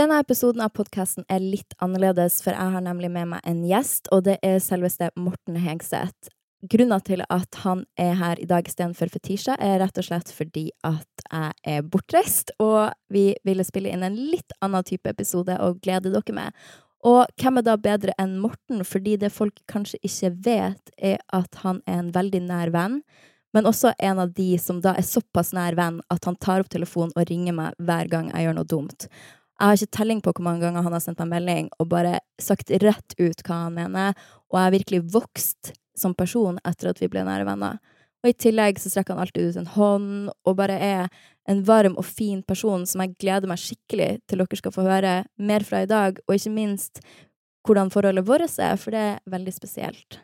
Denne episoden av podkasten er litt annerledes, for jeg har nemlig med meg en gjest, og det er selveste Morten Hegseth. Grunnen til at han er her i dag istedenfor Fetisha, er rett og slett fordi at jeg er bortreist, og vi ville spille inn en litt annen type episode og glede dere med. Og hvem er da bedre enn Morten, fordi det folk kanskje ikke vet, er at han er en veldig nær venn, men også en av de som da er såpass nær venn at han tar opp telefonen og ringer meg hver gang jeg gjør noe dumt. Jeg har ikke telling på hvor mange ganger han har sendt meg melding og bare sagt rett ut hva han mener, og jeg har virkelig vokst som person etter at vi ble nære venner. Og i tillegg så strekker han alltid ut en hånd, og bare er en varm og fin person som jeg gleder meg skikkelig til dere skal få høre mer fra i dag, og ikke minst hvordan forholdet vårt er, for det er veldig spesielt.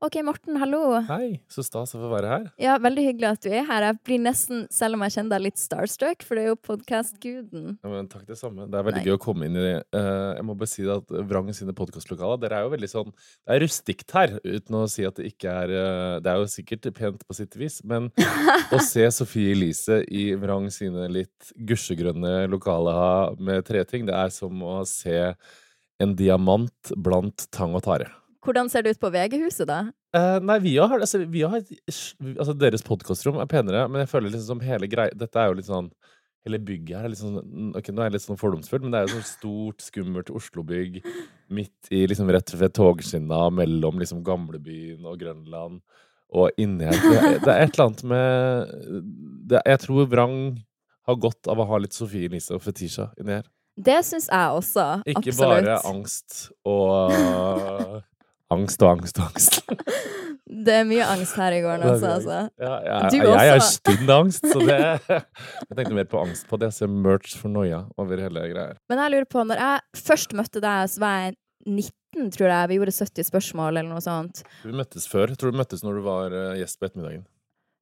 Ok, Morten, hallo. Hei, så stas å få være her. Ja, Veldig hyggelig at du er her. Jeg blir nesten, selv om jeg kjenner deg litt starstruck, for det er jo podkast-guden. Ja, men takk det samme. Det er veldig Nei. gøy å komme inn i uh, Jeg må bare si at Vrang sine podkastlokaler Dere er jo veldig sånn Det er rustikt her, uten å si at det ikke er uh, Det er jo sikkert pent på sitt vis, men å se Sofie Elise i Vrang sine litt gusjegrønne lokaler med treting, det er som å se en diamant blant tang og tare. Hvordan ser det ut på VG-huset, da? Uh, nei, vi har, altså, vi har altså, Deres podkastrom er penere, men jeg føler liksom som hele greia Dette er jo litt sånn Hele bygget her er litt sånn Ok, nå er jeg litt sånn fordomsfull, men det er jo sånn stort, skummelt Oslo-bygg midt i liksom rett ved togskinna mellom liksom gamlebyen og Grønland. Og inni her det det er et eller annet med det, Jeg tror Vrang har godt av å ha litt Sofie Elise og Fetisha inni her. Det syns jeg også. Ikke Absolutt. bare angst og Angst og angst og angst. Det er mye angst her i gården også, altså. Ja, jeg, jeg, jeg har stund angst, så det Jeg tenkte mer på angst på det. Jeg ser merch for noia over hele greia. Men jeg lurer på, når jeg først møtte deg, så var jeg 19, tror jeg. Vi gjorde 70 spørsmål eller noe sånt. Vi møttes før. Jeg tror du møttes når du var eh, gjest på ettermiddagen.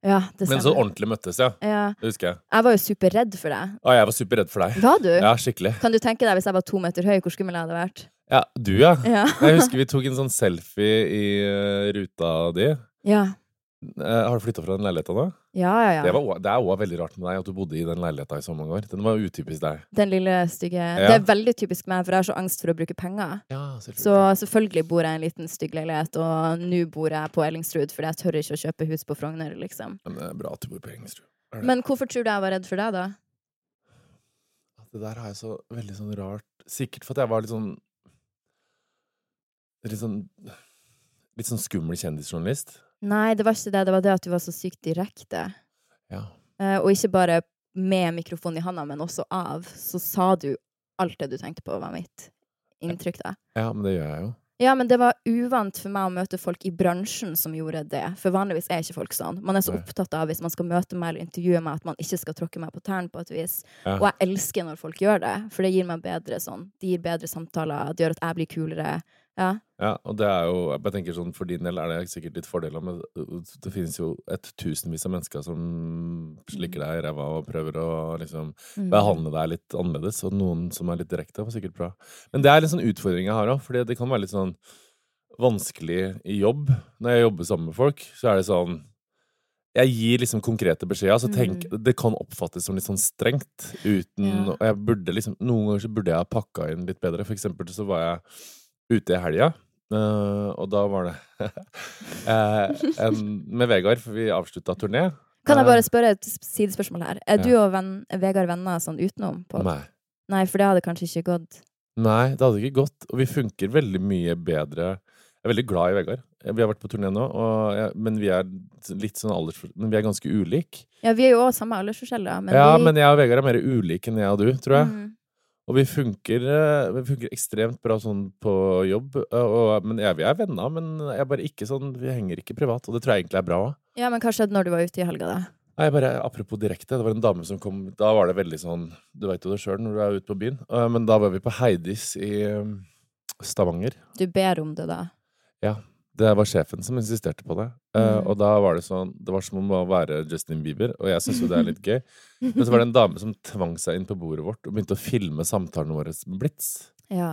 Ja, det Men så ordentlig møttes, ja. ja. Det husker jeg. Jeg var jo superredd for deg. Ja, jeg var superredd for deg. Var du? Ja, skikkelig. Kan du tenke deg hvis jeg var to meter høy, hvor skummel jeg hadde vært? Ja, du, ja. Ja. Jeg husker vi tok en sånn selfie i uh, ruta di. Ja. Uh, har du flytta fra den leiligheta nå? Ja, ja, ja. Det, var, det er òg veldig rart med deg at du bodde i den leiligheta i så mange år. Den var utypisk deg. Den lille stygge Ja. Det er veldig typisk meg, for jeg har så angst for å bruke penger. Ja, selvfølgelig. Så selvfølgelig bor jeg i en liten stygg leilighet, og nå bor jeg på Ellingsrud, fordi jeg tør ikke å kjøpe hus på Frogner, liksom. Men det er bra at du bor på. Er? Men hvorfor tror du jeg var redd for deg, da? Det der har jeg så veldig sånn rart Sikkert for at jeg var litt sånn Litt sånn Litt sånn skummel kjendisjournalist. Nei, det var ikke det. Det var det at du var så sykt direkte. Ja. Eh, og ikke bare med mikrofonen i handa, men også av. Så sa du alt det du tenkte på, var mitt inntrykk, da. ja, men det gjør jeg jo. Ja, men det var uvant for meg å møte folk i bransjen som gjorde det. For vanligvis er ikke folk sånn. Man er så opptatt av hvis man skal møte meg eller intervjue meg, at man ikke skal tråkke meg på tærne på et vis. Ja. Og jeg elsker når folk gjør det, for det gir meg bedre sånn Det gir bedre samtaler, det gjør at jeg blir kulere. Ja. Ja, og det er jo Jeg tenker sånn, For din del er det sikkert litt fordeler, men det finnes jo et tusenvis av mennesker som slikker deg i ræva og prøver å liksom Mm. behandle deg litt annerledes, og noen som er litt direkte, var sikkert bra. Men det er litt sånn utfordring jeg har òg, for det kan være litt sånn vanskelig i jobb. Når jeg jobber sammen med folk, så er det sånn jeg gir liksom konkrete beskjeder, Altså tenk, det kan oppfattes som litt sånn strengt. Uten, Mm. Ja. og jeg burde liksom, Noen ganger så burde jeg ha pakka inn litt bedre. For eksempel så var jeg ute i helga, Uh, og da var det uh, en, med Vegard, for vi avslutta turné. Kan jeg Eh, bare spørre et sidespørsmål her? Er Ja. du og venn, Vegard venner sånn utenom? På? Nei. Nei, for det hadde kanskje ikke gått. Nei, det hadde ikke gått. Og vi funker veldig mye bedre. Jeg er veldig glad i Vegard. Vi har vært på turné nå, jeg, men vi er litt sånn alders... Men vi er ganske ulike. Ja, vi er jo òg samme aldersforskjell, da. Men ja, vi, men jeg og Vegard er mer ulike enn jeg og du, tror jeg. Mm. Og vi funker, eh, vi funker ekstremt bra sånn på jobb. eh, Og, men jeg, vi er venner, men jeg bare ikke sånn Vi henger ikke privat, og det tror jeg egentlig er bra. Ja, men hva skjedde når du var ute i helga, da? Nei, bare Apropos direkte, det var en dame som kom Da var det veldig sånn Du veit jo det sjøl når du er ute på byen. Eh, Men da var vi på Heidis i Stavanger. Du ber om det, da? Ja. Det var sjefen som insisterte på det. Mm. Uh, og da var det sånn Det var som om å være Justin Bieber, og jeg syns jo det er litt gøy. Men så var det en dame som tvang seg inn på bordet vårt og begynte å filme samtalene våre med blits. Ja.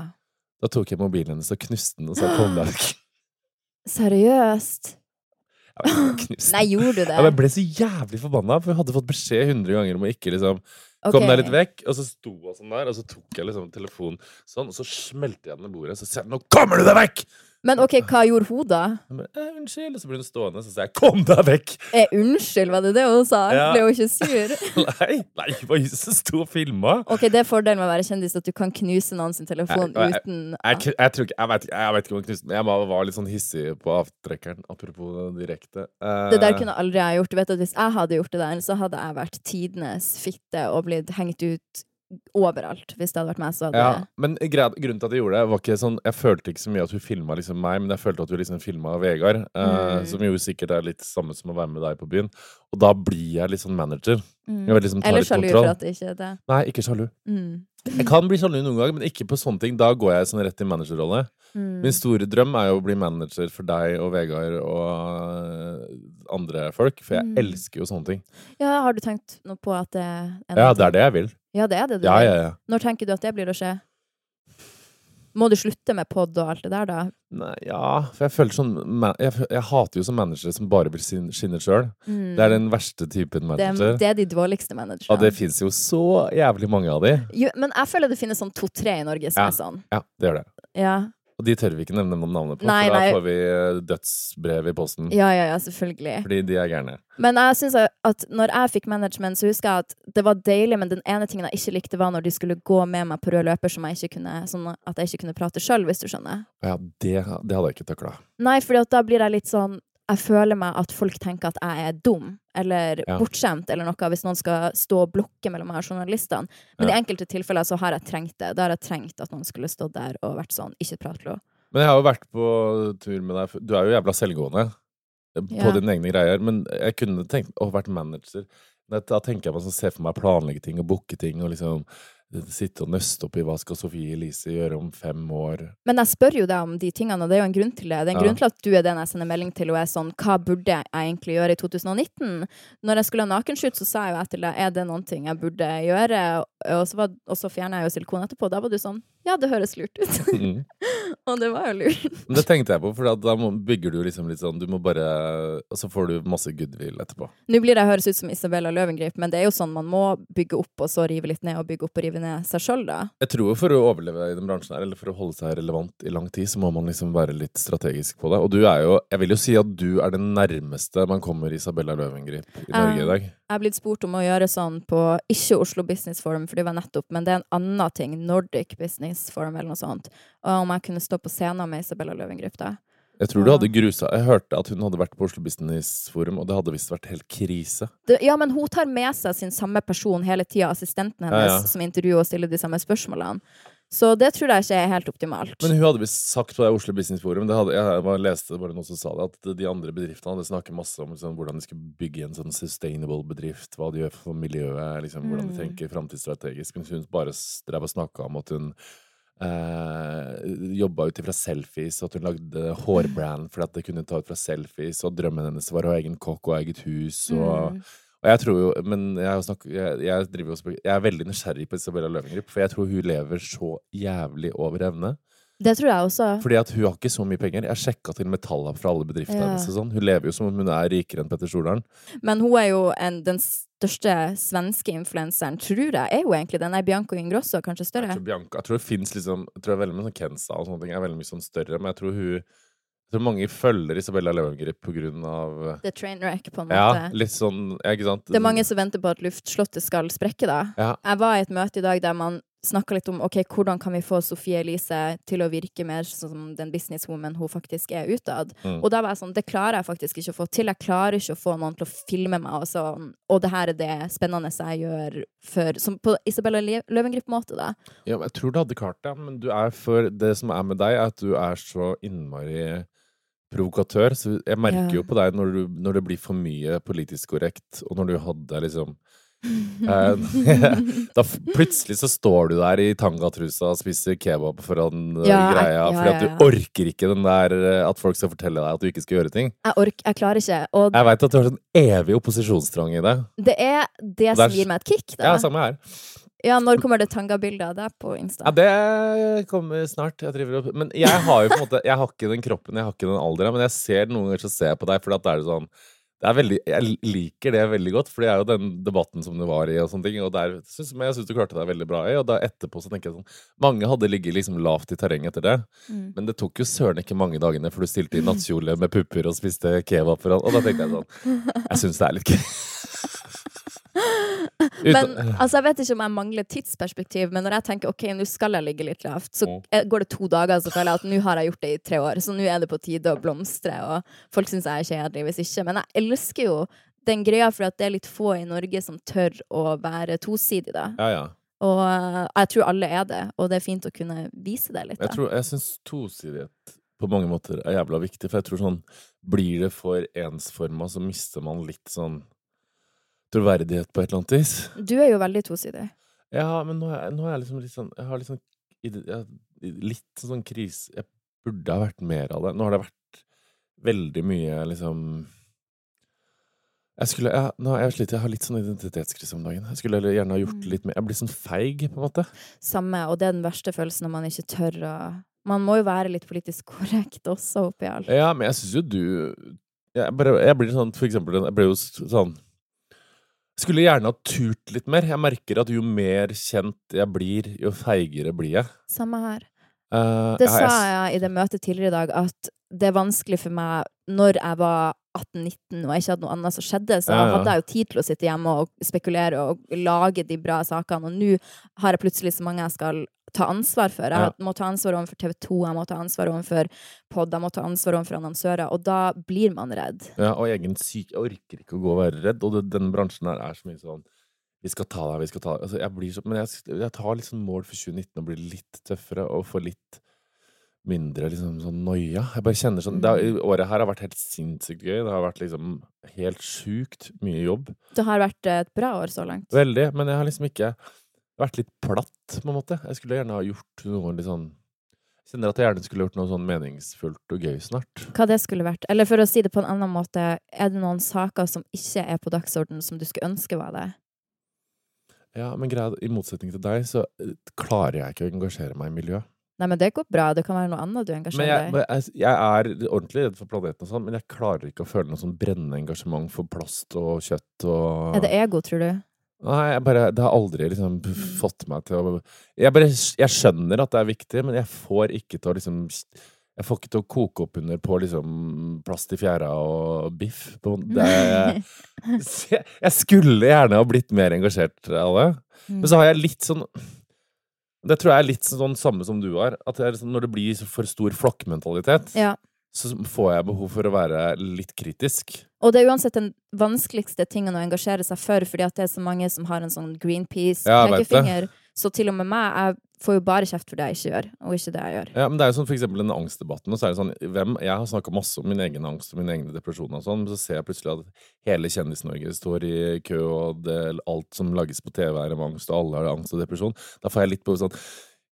Da tok jeg mobilen hennes og knuste den og sa 'kom deg. Seriøst? Nei, gjorde du det? Jeg ble så jævlig forbanna, for jeg hadde fått beskjed hundre ganger om å ikke liksom Kom Ok. deg litt vekk. Og så sto hun sånn der, og så tok jeg liksom telefonen sånn, og så smelte jeg den i bordet. og Så sa jeg 'Nå kommer du deg vekk!' Men ok, hva gjorde hun da? Jeg eh, 'Unnskyld.' Og så ble hun stående, så sa jeg 'Kom deg vekk'! Eh, unnskyld, var det det hun sa? Ja. Ble hun ikke sur? Nei, nei, det var hun som sto og filma. Ok, det er fordelen med å være kjendis, at du kan knuse noen sin telefon Jeg- jeg- uten Jeg, jeg, jeg, tror ikke, jeg, vet, ikke- jeg vet ikke om jeg knuste den. Jeg bare var litt sånn hissig på avtrekkeren. Apropos direkte. Eh, Det der kunne aldri jeg gjort. Du vet at Hvis jeg hadde gjort det der, så hadde jeg vært tidenes fitte og blitt hengt ut overalt. Hvis det hadde vært meg, så hadde ja, men grunnen til at jeg gjorde det, var ikke sånn Jeg følte ikke så mye at hun filma liksom meg, men jeg følte at hun liksom filma Vegard. eh, Mm. Som jo sikkert er litt samme som å være med deg på byen. Og da blir jeg litt sånn manager. Mm. Jeg vil liksom ta Eller litt sjalu for at det ikke er det. Nei, ikke sjalu. Mm. Jeg kan bli sjalu noen gang, men ikke på sånne ting. Da går jeg sånn rett i managerrolle. Mm. Min store drøm er jo å bli manager for deg og Vegard og eh, andre folk, for jeg Mm. elsker jo sånne ting. Ja, har du tenkt noe på at det Ja, det er det jeg vil. Ja, det er det du Ja, ja, ja. Når tenker du at det blir å skje? Må du slutte med pod og alt det der, da? Nei, ja, for jeg føler sånn Jeg, jeg hater jo sånn managere som bare vil skinne sjøl. Mm. Det er den verste typen det, manager. det er de dårligste managerne. Og det fins jo så jævlig mange av de. Jo, men jeg føler det finnes sånn to-tre i Norge som Ja. er sånn. Ja, det gjør det. Ja. Og de tør vi ikke nevne noen navnet på, Nei, for da får vi eh, dødsbrev i posten. ja, ja, ja, selvfølgelig. Fordi de er gærne. Men jeg synes at når jeg fikk management, så husker jeg at det var deilig, men den ene tingen jeg ikke likte, var når de skulle gå med meg på rød løper, som jeg ikke kunne, sånn at jeg ikke kunne prate sjøl, hvis du skjønner. Ja, det, det hadde jeg ikke takla. Nei, for da blir jeg litt sånn Jeg føler meg at folk tenker at jeg er dum eller Ja. bortskjemt eller noe, hvis noen skal stå og blokke mellom meg og journalistene. Men Ja. i enkelte tilfeller så har jeg trengt det. Da har jeg trengt at noen skulle stått der og vært sånn Ikke prat, Lo. Men jeg har jo vært på tur med deg. Du er jo jævla selvgående eh, på Ja. dine egne greier. Men jeg kunne tenkt å vært manager. Da tenker jeg meg sånn, se for meg planlegge ting og booke ting og liksom sitte og nøste opp i hva skal Sofie Elise gjøre om fem år. Men jeg spør jo deg om de tingene, og det er jo en grunn til det. Det er en Ja. grunn til at du er den jeg sender melding til og er sånn Hva burde jeg egentlig gjøre i 2019? Når jeg skulle ha nakenshoot, så sa jeg jo jeg til deg Er det noen ting jeg burde gjøre? Og så, var, og så fjerna jeg jo silikon etterpå. Da var du sånn Ja, det høres lurt ut. Mm. og det var jo lurt. Men det tenkte jeg på, for da bygger du liksom litt sånn Du må bare Og så får du masse goodwill etterpå. Nå blir det høres ut som Isabella Løvengrip, men det er jo sånn man må bygge opp og så rive litt ned, og bygge opp og rive ned seg sjøl, da. Jeg tror for å overleve i den bransjen her, eller for å holde seg relevant i lang tid, så må man liksom være litt strategisk på det. Og du er jo Jeg vil jo si at du er det nærmeste man kommer Isabella Løvengrip i Norge i dag. Jeg er blitt spurt om å gjøre sånn på ikke Oslo Business Forum, for det var nettopp, men det er en annen ting, Nordic Business Forum eller noe sånt, om jeg kunne stå på scenen med Isabella Løvengrip da. Jeg tror du hadde grusa Jeg hørte at hun hadde vært på Oslo Business Forum, og det hadde visst vært helt krise. Det, ja, men hun tar med seg sin samme person hele tida, assistenten hennes, Ja, ja. som intervjuer og stiller de samme spørsmålene. Så det tror jeg ikke er helt optimalt. Men hun hadde visst sagt på det Oslo Business Forum det hadde, Jeg bare leste bare noen som sa det, at de andre bedriftene hadde snakket masse om liksom, hvordan de skulle bygge en sånn sustainable bedrift, hva de gjør for miljøet, liksom, hvordan de Mm. tenker framtidsstrategisk. Men hun bare drev og snakka om at hun eh, jobba ut ifra selfies, og at hun lagde hårbrand fordi at det kunne ta ut fra selfies, og drømmen hennes var å ha egen kokk og eget hus. og Mm. Og jeg tror jo, men jeg, snakket, jeg, jeg, driver jo og spør- jeg er veldig nysgjerrig på Isabella Løvengrip, for jeg tror hun lever så jævlig over evne. Det tror jeg også. Fordi at hun har ikke så mye penger. Jeg sjekka til Metalla fra alle bedriftene hennes. Sånn. Hun lever jo som om hun er rikere enn Petter Stordalen. Men hun er jo en, den største svenske influenseren, tror jeg, er jo egentlig den. Er Bianco Ingrosso, kanskje Jeg større. tror, Bianca, jeg tror det finnes liksom Jeg tror det er veldig mye sånn Kensa og sånne ting er veldig mye sånn større, men jeg tror hun jeg tror mange følger Isabella Løvengrip på grunn av The train wreck, på en måte. Ja, litt sånn ja, Ikke sant? Det er mange som venter på at luftslottet skal sprekke, da. Ja. Jeg var i et møte i dag der man snakka litt om ok, hvordan kan vi få Sofie Elise til å virke mer sånn som den businesswoman hun faktisk er utad. Mm. Og da var jeg sånn, det klarer jeg faktisk ikke å få til. Jeg klarer ikke å få noen til å filme meg, og, sånn, og det her er det spennende jeg gjør for, som på Isabella Løvengrip-måte, da. Ja, men jeg tror du hadde klart det, men du er for Det som er med deg, er at du er så innmari provokatør. Så jeg merker Ja. jo på deg når, du, når det blir for mye politisk korrekt, og når du hadde liksom Da plutselig så står du der i tangatrusa og spiser kebab foran eh, Ja, greia, ja, fordi at du orker ikke den der eh, at folk skal fortelle deg at du ikke skal gjøre ting. Jeg orker, jeg klarer ikke. Og Jeg veit at du har sånn evig opposisjonstrang i deg. det er det som der- gir meg et kick, da. Ja, samme her. Ja, når kommer det tanga-bildet av deg på Insta? Ja, det kommer snart. Jeg driver opp. Men jeg har jo på en måte Jeg har ikke den kroppen, jeg har ikke den alderen, men jeg ser noen ganger så ser jeg på deg, for det er sånn Det Det er veldig, jeg liker det veldig godt, for det er jo den debatten som det var i. og sånne ting, og der, synes, Men jeg syns du klarte deg veldig bra i. Og da etterpå så tenker jeg sånn Mange hadde ligget liksom lavt i terrenget etter det. Mm. Men det tok jo søren ikke mange dagene før du stilte i nattkjole med pupper og spiste kebab. For, og da tenkte jeg sånn Jeg syns det er litt gøy. Men altså, jeg vet ikke om jeg mangler tidsperspektiv, men når jeg tenker ok, nå skal jeg ligge litt lavt, så Mm. eh, går det to dager, så føler jeg at nå har jeg gjort det i tre år, så nå er det på tide å blomstre, og folk syns jeg er kjedelig hvis ikke. Men jeg elsker jo den greia for at det er litt få i Norge som tør å være tosidig, da. Ja, ja. Og eh, jeg tror alle er det, og det er fint å kunne vise det litt, Jeg, da. tror- jeg syns tosidighet på mange måter er jævla viktig, for jeg tror sånn Blir det for ensforma, så mister man litt sånn troverdighet på et eller annet vis. Du er jo veldig tosidig. Ja, men nå er nå er jeg liksom litt sånn Jeg har litt sånn litt sånn krise Jeg burde ha vært mer av det. Nå har det vært veldig mye liksom jeg skulle, jeg, nå jeg, slitt, jeg har litt sånn identitetskrise om dagen. Jeg skulle gjerne ha gjort Mm. litt mer Jeg blir sånn feig, på en måte. Samme, og det er den verste følelsen når man ikke tør å Man må jo være litt politisk korrekt også, oppi alt. Ja, men jeg syns jo du jeg, bare, jeg blir sånn, for eksempel Jeg ble jo sånn Skulle gjerne ha turt litt mer. Jeg merker at jo mer kjent jeg blir, jo feigere blir jeg. Samme her. Uh, Det jeg, sa jeg i det møtet tidligere i dag, at det er vanskelig for meg når jeg var 18-19 og jeg ikke hadde noe annet som skjedde, så Ja, ja. hadde jeg jo tid til å sitte hjemme og spekulere og lage de bra sakene, og nå har jeg plutselig så mange jeg skal ta ansvar for. Jeg må ta ansvar overfor TV 2, jeg må ta ansvar overfor pod, jeg må ta ansvar overfor annonsører, og da blir man redd. Ja, og egen syk Jeg orker ikke å gå og være redd. Og det, den bransjen her er så mye sånn Vi skal ta deg, vi skal ta deg. Altså, jeg blir så, men jeg, jeg tar liksom mål for 2019 å bli litt tøffere og få litt mindre liksom sånn noia. Jeg bare kjenner sånn det Året her har vært helt sinnssykt gøy. Det har vært liksom helt sjukt mye jobb. Det har vært et bra år så langt. Veldig. Men jeg har liksom ikke vært litt platt, på en måte. Jeg skulle gjerne ha gjort noe litt sånn Jeg kjenner at jeg gjerne skulle gjort noe sånn meningsfullt og gøy snart. Hva det skulle vært. Eller for å si det på en annen måte, er det noen saker som ikke er på dagsordenen som du skulle ønske var det? Ja, men greia, i motsetning til deg, så eh, klarer jeg ikke å engasjere meg i miljøet. Nei, men det går bra. Det kan være noe annet du engasjerer deg i. men jeg, jeg er ordentlig redd for planeten og sånn, men jeg klarer ikke å føle noe sånn brennende engasjement for plast og kjøtt og Er det ego, tror du? Nei, jeg bare, det har aldri liksom fått meg til å jeg, bare, jeg skjønner at det er viktig, men jeg får ikke til å liksom Jeg får ikke til å koke opp under på liksom plast i fjæra og biff. Det, jeg skulle gjerne ha blitt mer engasjert av det. Mm. Men så har jeg litt sånn Det tror jeg er litt sånn samme som du har. At liksom, når det blir for stor flokkmentalitet, Ja. Så får jeg behov for å være litt kritisk. Og det er uansett den vanskeligste tingen å engasjere seg for, fordi at det er så mange som har en sånn Ja. Greenpeace-pekefinger. Så til og med meg, jeg får jo bare kjeft for det jeg ikke gjør, og ikke det jeg gjør. Ja, men det er jo sånn for eksempel den angstdebatten, og så er det sånn hvem, Jeg har snakka masse om min egen angst og mine egne depresjoner og sånn, men så ser jeg plutselig at hele Kjendis-Norge står i kø, og det, alt som lages på TV er om angst, og alle har angst og depresjon. Da får jeg litt på sånn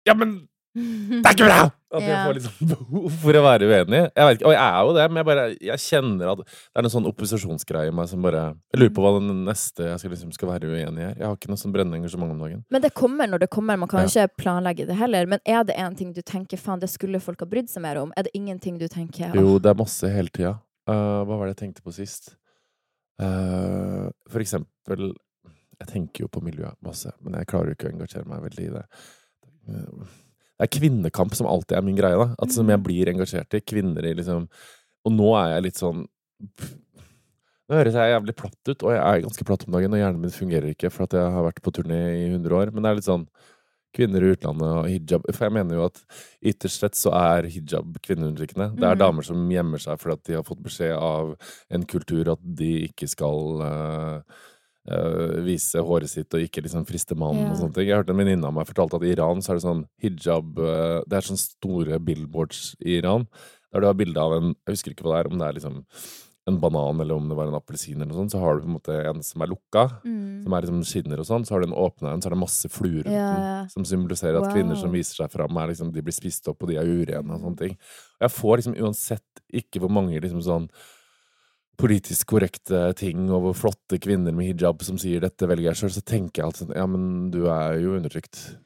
Ja, men det er ikke bra! At jeg får liksom behov for å være uenig. Jeg vet ikke, Og jeg er jo det, men jeg bare Jeg kjenner at det er noen sånn opposisjonsgreie i meg som bare Jeg lurer på hva den neste jeg skal, liksom, skal være uenig i her. Jeg har ikke noe sånn brennende engasjement om dagen. Men det kommer når det kommer. Man kan Ja. ikke planlegge det heller. Men er det en ting du tenker faen, det skulle folk ha brydd seg mer om? Er det ingenting du tenker «Åh, Jo, det er masse hele tida. Uh, hva var det jeg tenkte på sist? Uh, for eksempel Jeg tenker jo på miljøet masse, men jeg klarer jo ikke å engasjere meg veldig i det. Det er kvinnekamp som alltid er min greie, da. At som jeg blir engasjert i. Kvinner i liksom Og nå er jeg litt sånn Nå høres jeg jævlig platt ut, og jeg er ganske platt om dagen, og hjernen min fungerer ikke for at jeg har vært på turné i 100 år, men det er litt sånn Kvinner i utlandet og hijab For jeg mener jo at ytterst sett så er hijab kvinneundertrykkende. Det er Mhm. damer som gjemmer seg fordi at de har fått beskjed av en kultur at de ikke skal eh, eh, vise håret sitt og ikke liksom friste mannen yeah. og sånne ting. Jeg hørte en venninne av meg fortalte at i Iran så er det sånn hijab eh, Det er sånne store billboards i Iran der du har bilde av en Jeg husker ikke hva det er, om det er liksom en banan eller om det var en appelsin eller noe sånt, så har du på en måte en som er lukka Mm. som er liksom skinner og sånn, så har du en åpna en, så er det masse fluer rundt yeah. den. Som symboliserer at kvinner som viser seg fram, er liksom, de blir spist opp, og de er urene og sånne ting. Og jeg får liksom uansett ikke hvor mange liksom sånn politisk korrekte ting, og flotte kvinner med hijab som sier 'dette velger jeg sjøl', så tenker jeg alltid sånn Ja, men du er jo undertrykt.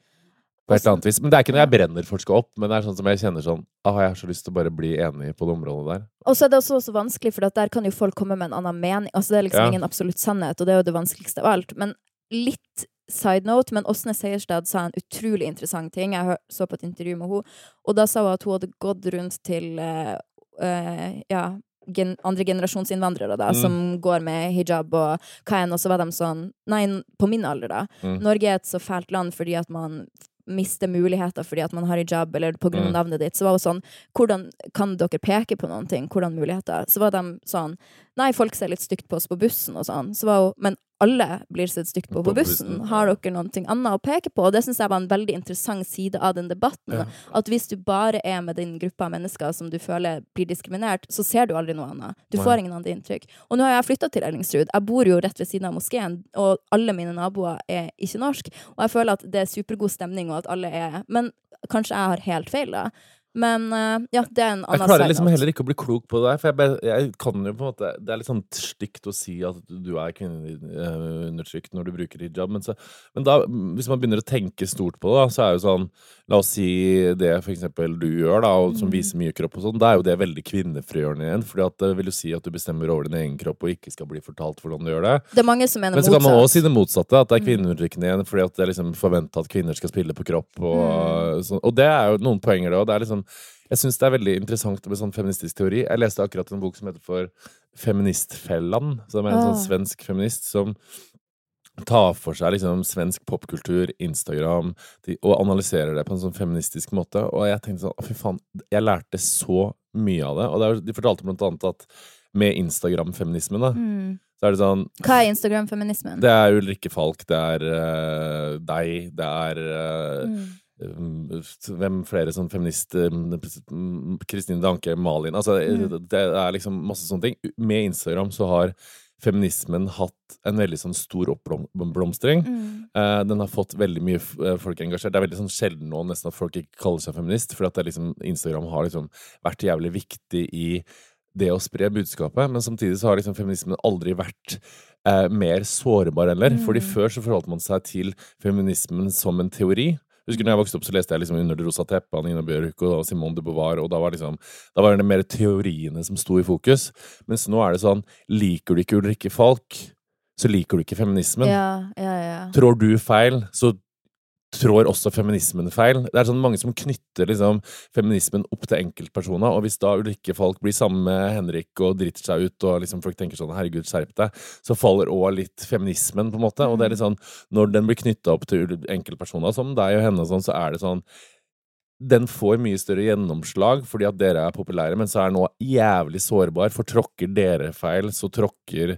På et eller annet vis. Men det er ikke noe jeg brenner for skal opp, men det er sånn som jeg kjenner sånn ah, Jeg har så lyst til å bare bli enig på det området der. Og så er det også også vanskelig, for der kan jo folk komme med en annen mening. Altså Det er liksom Ja. ingen absolutt sannhet, og det er jo det vanskeligste av alt. Men litt side note, men Åsne Seierstad sa en utrolig interessant ting. Jeg så på et intervju med henne, og da sa hun at hun hadde gått rundt til uh, uh, ja, gen, andre generasjonsinnvandrere da, Mm. som går med hijab og hva enn, og så var de sånn Nei, på min alder, da. Mm. Norge er et så fælt land fordi at man mister muligheter fordi at man har hijab, eller på grunn av Mm. navnet ditt. Så var det sånn Hvordan kan dere peke på noen ting? Hvordan muligheter? Så var de sånn Nei, folk ser litt stygt på oss på bussen og sånn. Så var hun Men alle blir sett stygt på på bussen. Har dere noe annet å peke på? Og det syns jeg var en veldig interessant side av den debatten. Ja. At hvis du bare er med den gruppe av mennesker som du føler blir diskriminert, så ser du aldri noe annet. Du Nei. får ingen andre inntrykk. Og nå har jeg flytta til Ellingsrud. Jeg bor jo rett ved siden av moskeen, og alle mine naboer er ikke norsk. Og jeg føler at det er supergod stemning, og at alle er Men kanskje jeg har helt feil, da. Men eh, ja, det er en Jeg klarer liksom heller ikke å bli klok på det der, for jeg, be- jeg kan jo på en måte Det er litt sånn stygt å si at du er kvinneundertrykt når du bruker hijab, men, så, men da, hvis man begynner å tenke stort på det, da, så er jo sånn La oss si det for eksempel du gjør, da, og som Mm. viser mye kropp og sånn, da er jo det veldig kvinnefrigjørende igjen, at det vil jo si at du bestemmer over din egen kropp og ikke skal bli fortalt hvordan du gjør det. Det er mange som mener Men så kan man også si det motsatte, at det er Mm. kvinneundertrykkende igjen fordi at det er liksom forventa at kvinner skal spille på kropp. Og, Mm. sånn. og det er jo noen poenger, det òg. Det er liksom Jeg syns det er veldig interessant med sånn feministisk teori. Jeg leste akkurat en bok som heter for Feministfellan, som er en sånn Ah. svensk feminist som tar for seg liksom svensk popkultur, Instagram, de, og analyserer det på en sånn feministisk måte. Og jeg tenkte sånn, fy faen, jeg lærte så mye av det. Og det er, de fortalte blant annet at med Instagram-feminismen, da, Mm. så er det sånn Hva er Instagram-feminismen? det er Ulrikke Falk, det er uh, deg, det er uh, Mm. Um, Hvem flere sånn feminist um, Kristine Danke, Malin Altså, Mm. det er liksom masse sånne ting. Med Instagram så har feminismen hatt en veldig sånn stor oppblomstring. Mm. Eh, den har fått veldig mye eh, folk engasjert. Det er veldig sånn sjelden nå nesten at folk ikke kaller seg feminist, for at det liksom, Instagram har liksom vært jævlig viktig i det å spre budskapet, men samtidig så har liksom feminismen aldri vært eh, mer sårbar heller. Mm. Fordi før så forholdt man seg til feminismen som en teori. Husker når jeg vokste opp, så leste jeg liksom Under det rosa teppet av Nina Bjørk og Simone de Beauvoir, og da var, liksom, da var det mer teoriene som sto i fokus. Mens nå er det sånn Liker du ikke Ulrikke Falk, så liker du ikke feminismen. Ja, ja, ja. Trår du feil, så trår også feminismen feil. Det er sånn mange som knytter liksom feminismen opp til enkeltpersoner, og hvis da ulike folk blir sammen med Henrik og driter seg ut, og liksom folk tenker sånn 'herregud, skjerp deg', så faller òg litt feminismen, på en måte. Og det er litt sånn, når den blir knytta opp til enkeltpersoner som deg og henne og sånn, så er det sånn den får mye større gjennomslag fordi at dere er populære, men så er den nå jævlig sårbar, for tråkker dere feil, så tråkker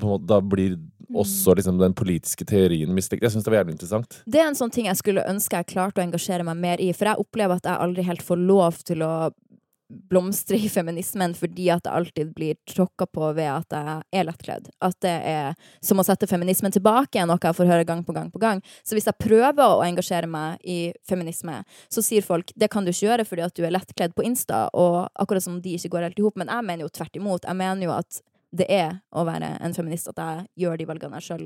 måte, Da blir også liksom den politiske teorien mistenkt. Jeg syns det var jævlig interessant. Det er en sånn ting jeg skulle ønske jeg klarte å engasjere meg mer i, for jeg opplever at jeg aldri helt får lov til å blomstre i feminismen fordi at jeg alltid blir tråkka på ved at jeg er lettkledd. At det er som å sette feminismen tilbake, er noe jeg får høre gang på gang på gang. Så hvis jeg prøver å engasjere meg i feminisme, så sier folk det kan du ikke gjøre fordi at du er lettkledd på Insta, og akkurat som de ikke går helt i hop. Men jeg mener jo tvert imot. Jeg mener jo at det er å være en feminist at jeg gjør de valgene jeg sjøl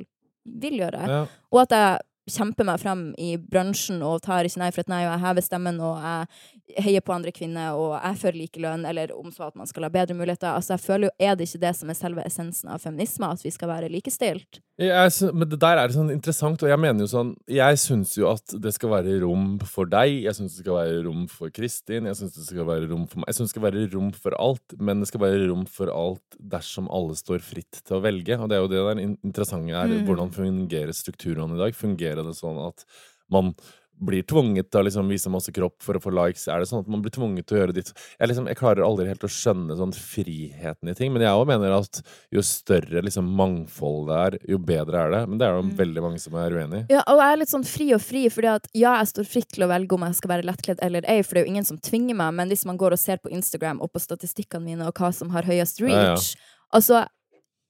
vil gjøre. Ja. Og at jeg kjemper meg frem i bransjen og tar ikke nei for et nei, og jeg hever stemmen og jeg heier på andre kvinner og jeg føler likelønn, eller om så at man skal ha bedre muligheter. Altså, jeg føler jo, Er det ikke det som er selve essensen av feminisme, at vi skal være likestilt? Jeg, men det der er sånn interessant, og jeg mener jo sånn Jeg syns jo at det skal være rom for deg, jeg syns det skal være rom for Kristin, jeg syns det skal være rom for meg Jeg syns det skal være rom for alt, men det skal være rom for alt dersom alle står fritt til å velge. Og det er jo det der interessante er. Mm. Hvordan fungerer strukturene i dag? Fungerer det sånn at man blir tvunget til å liksom vise masse kropp for å få likes? Er det sånn at man blir tvunget til å gjøre ditt Jeg, liksom, jeg klarer aldri helt å skjønne sånn friheten i ting, men jeg òg mener at jo større liksom mangfold det er, jo bedre er det. Men det er jo Mm. veldig mange som er uenig i. Ja, og jeg er litt sånn fri og fri, fordi at ja, jeg står fritt til å velge om jeg skal være lettkledd eller ei, for det er jo ingen som tvinger meg, men hvis man går og ser på Instagram og på statistikkene mine og hva som har høyest Ja, ja. reach Altså,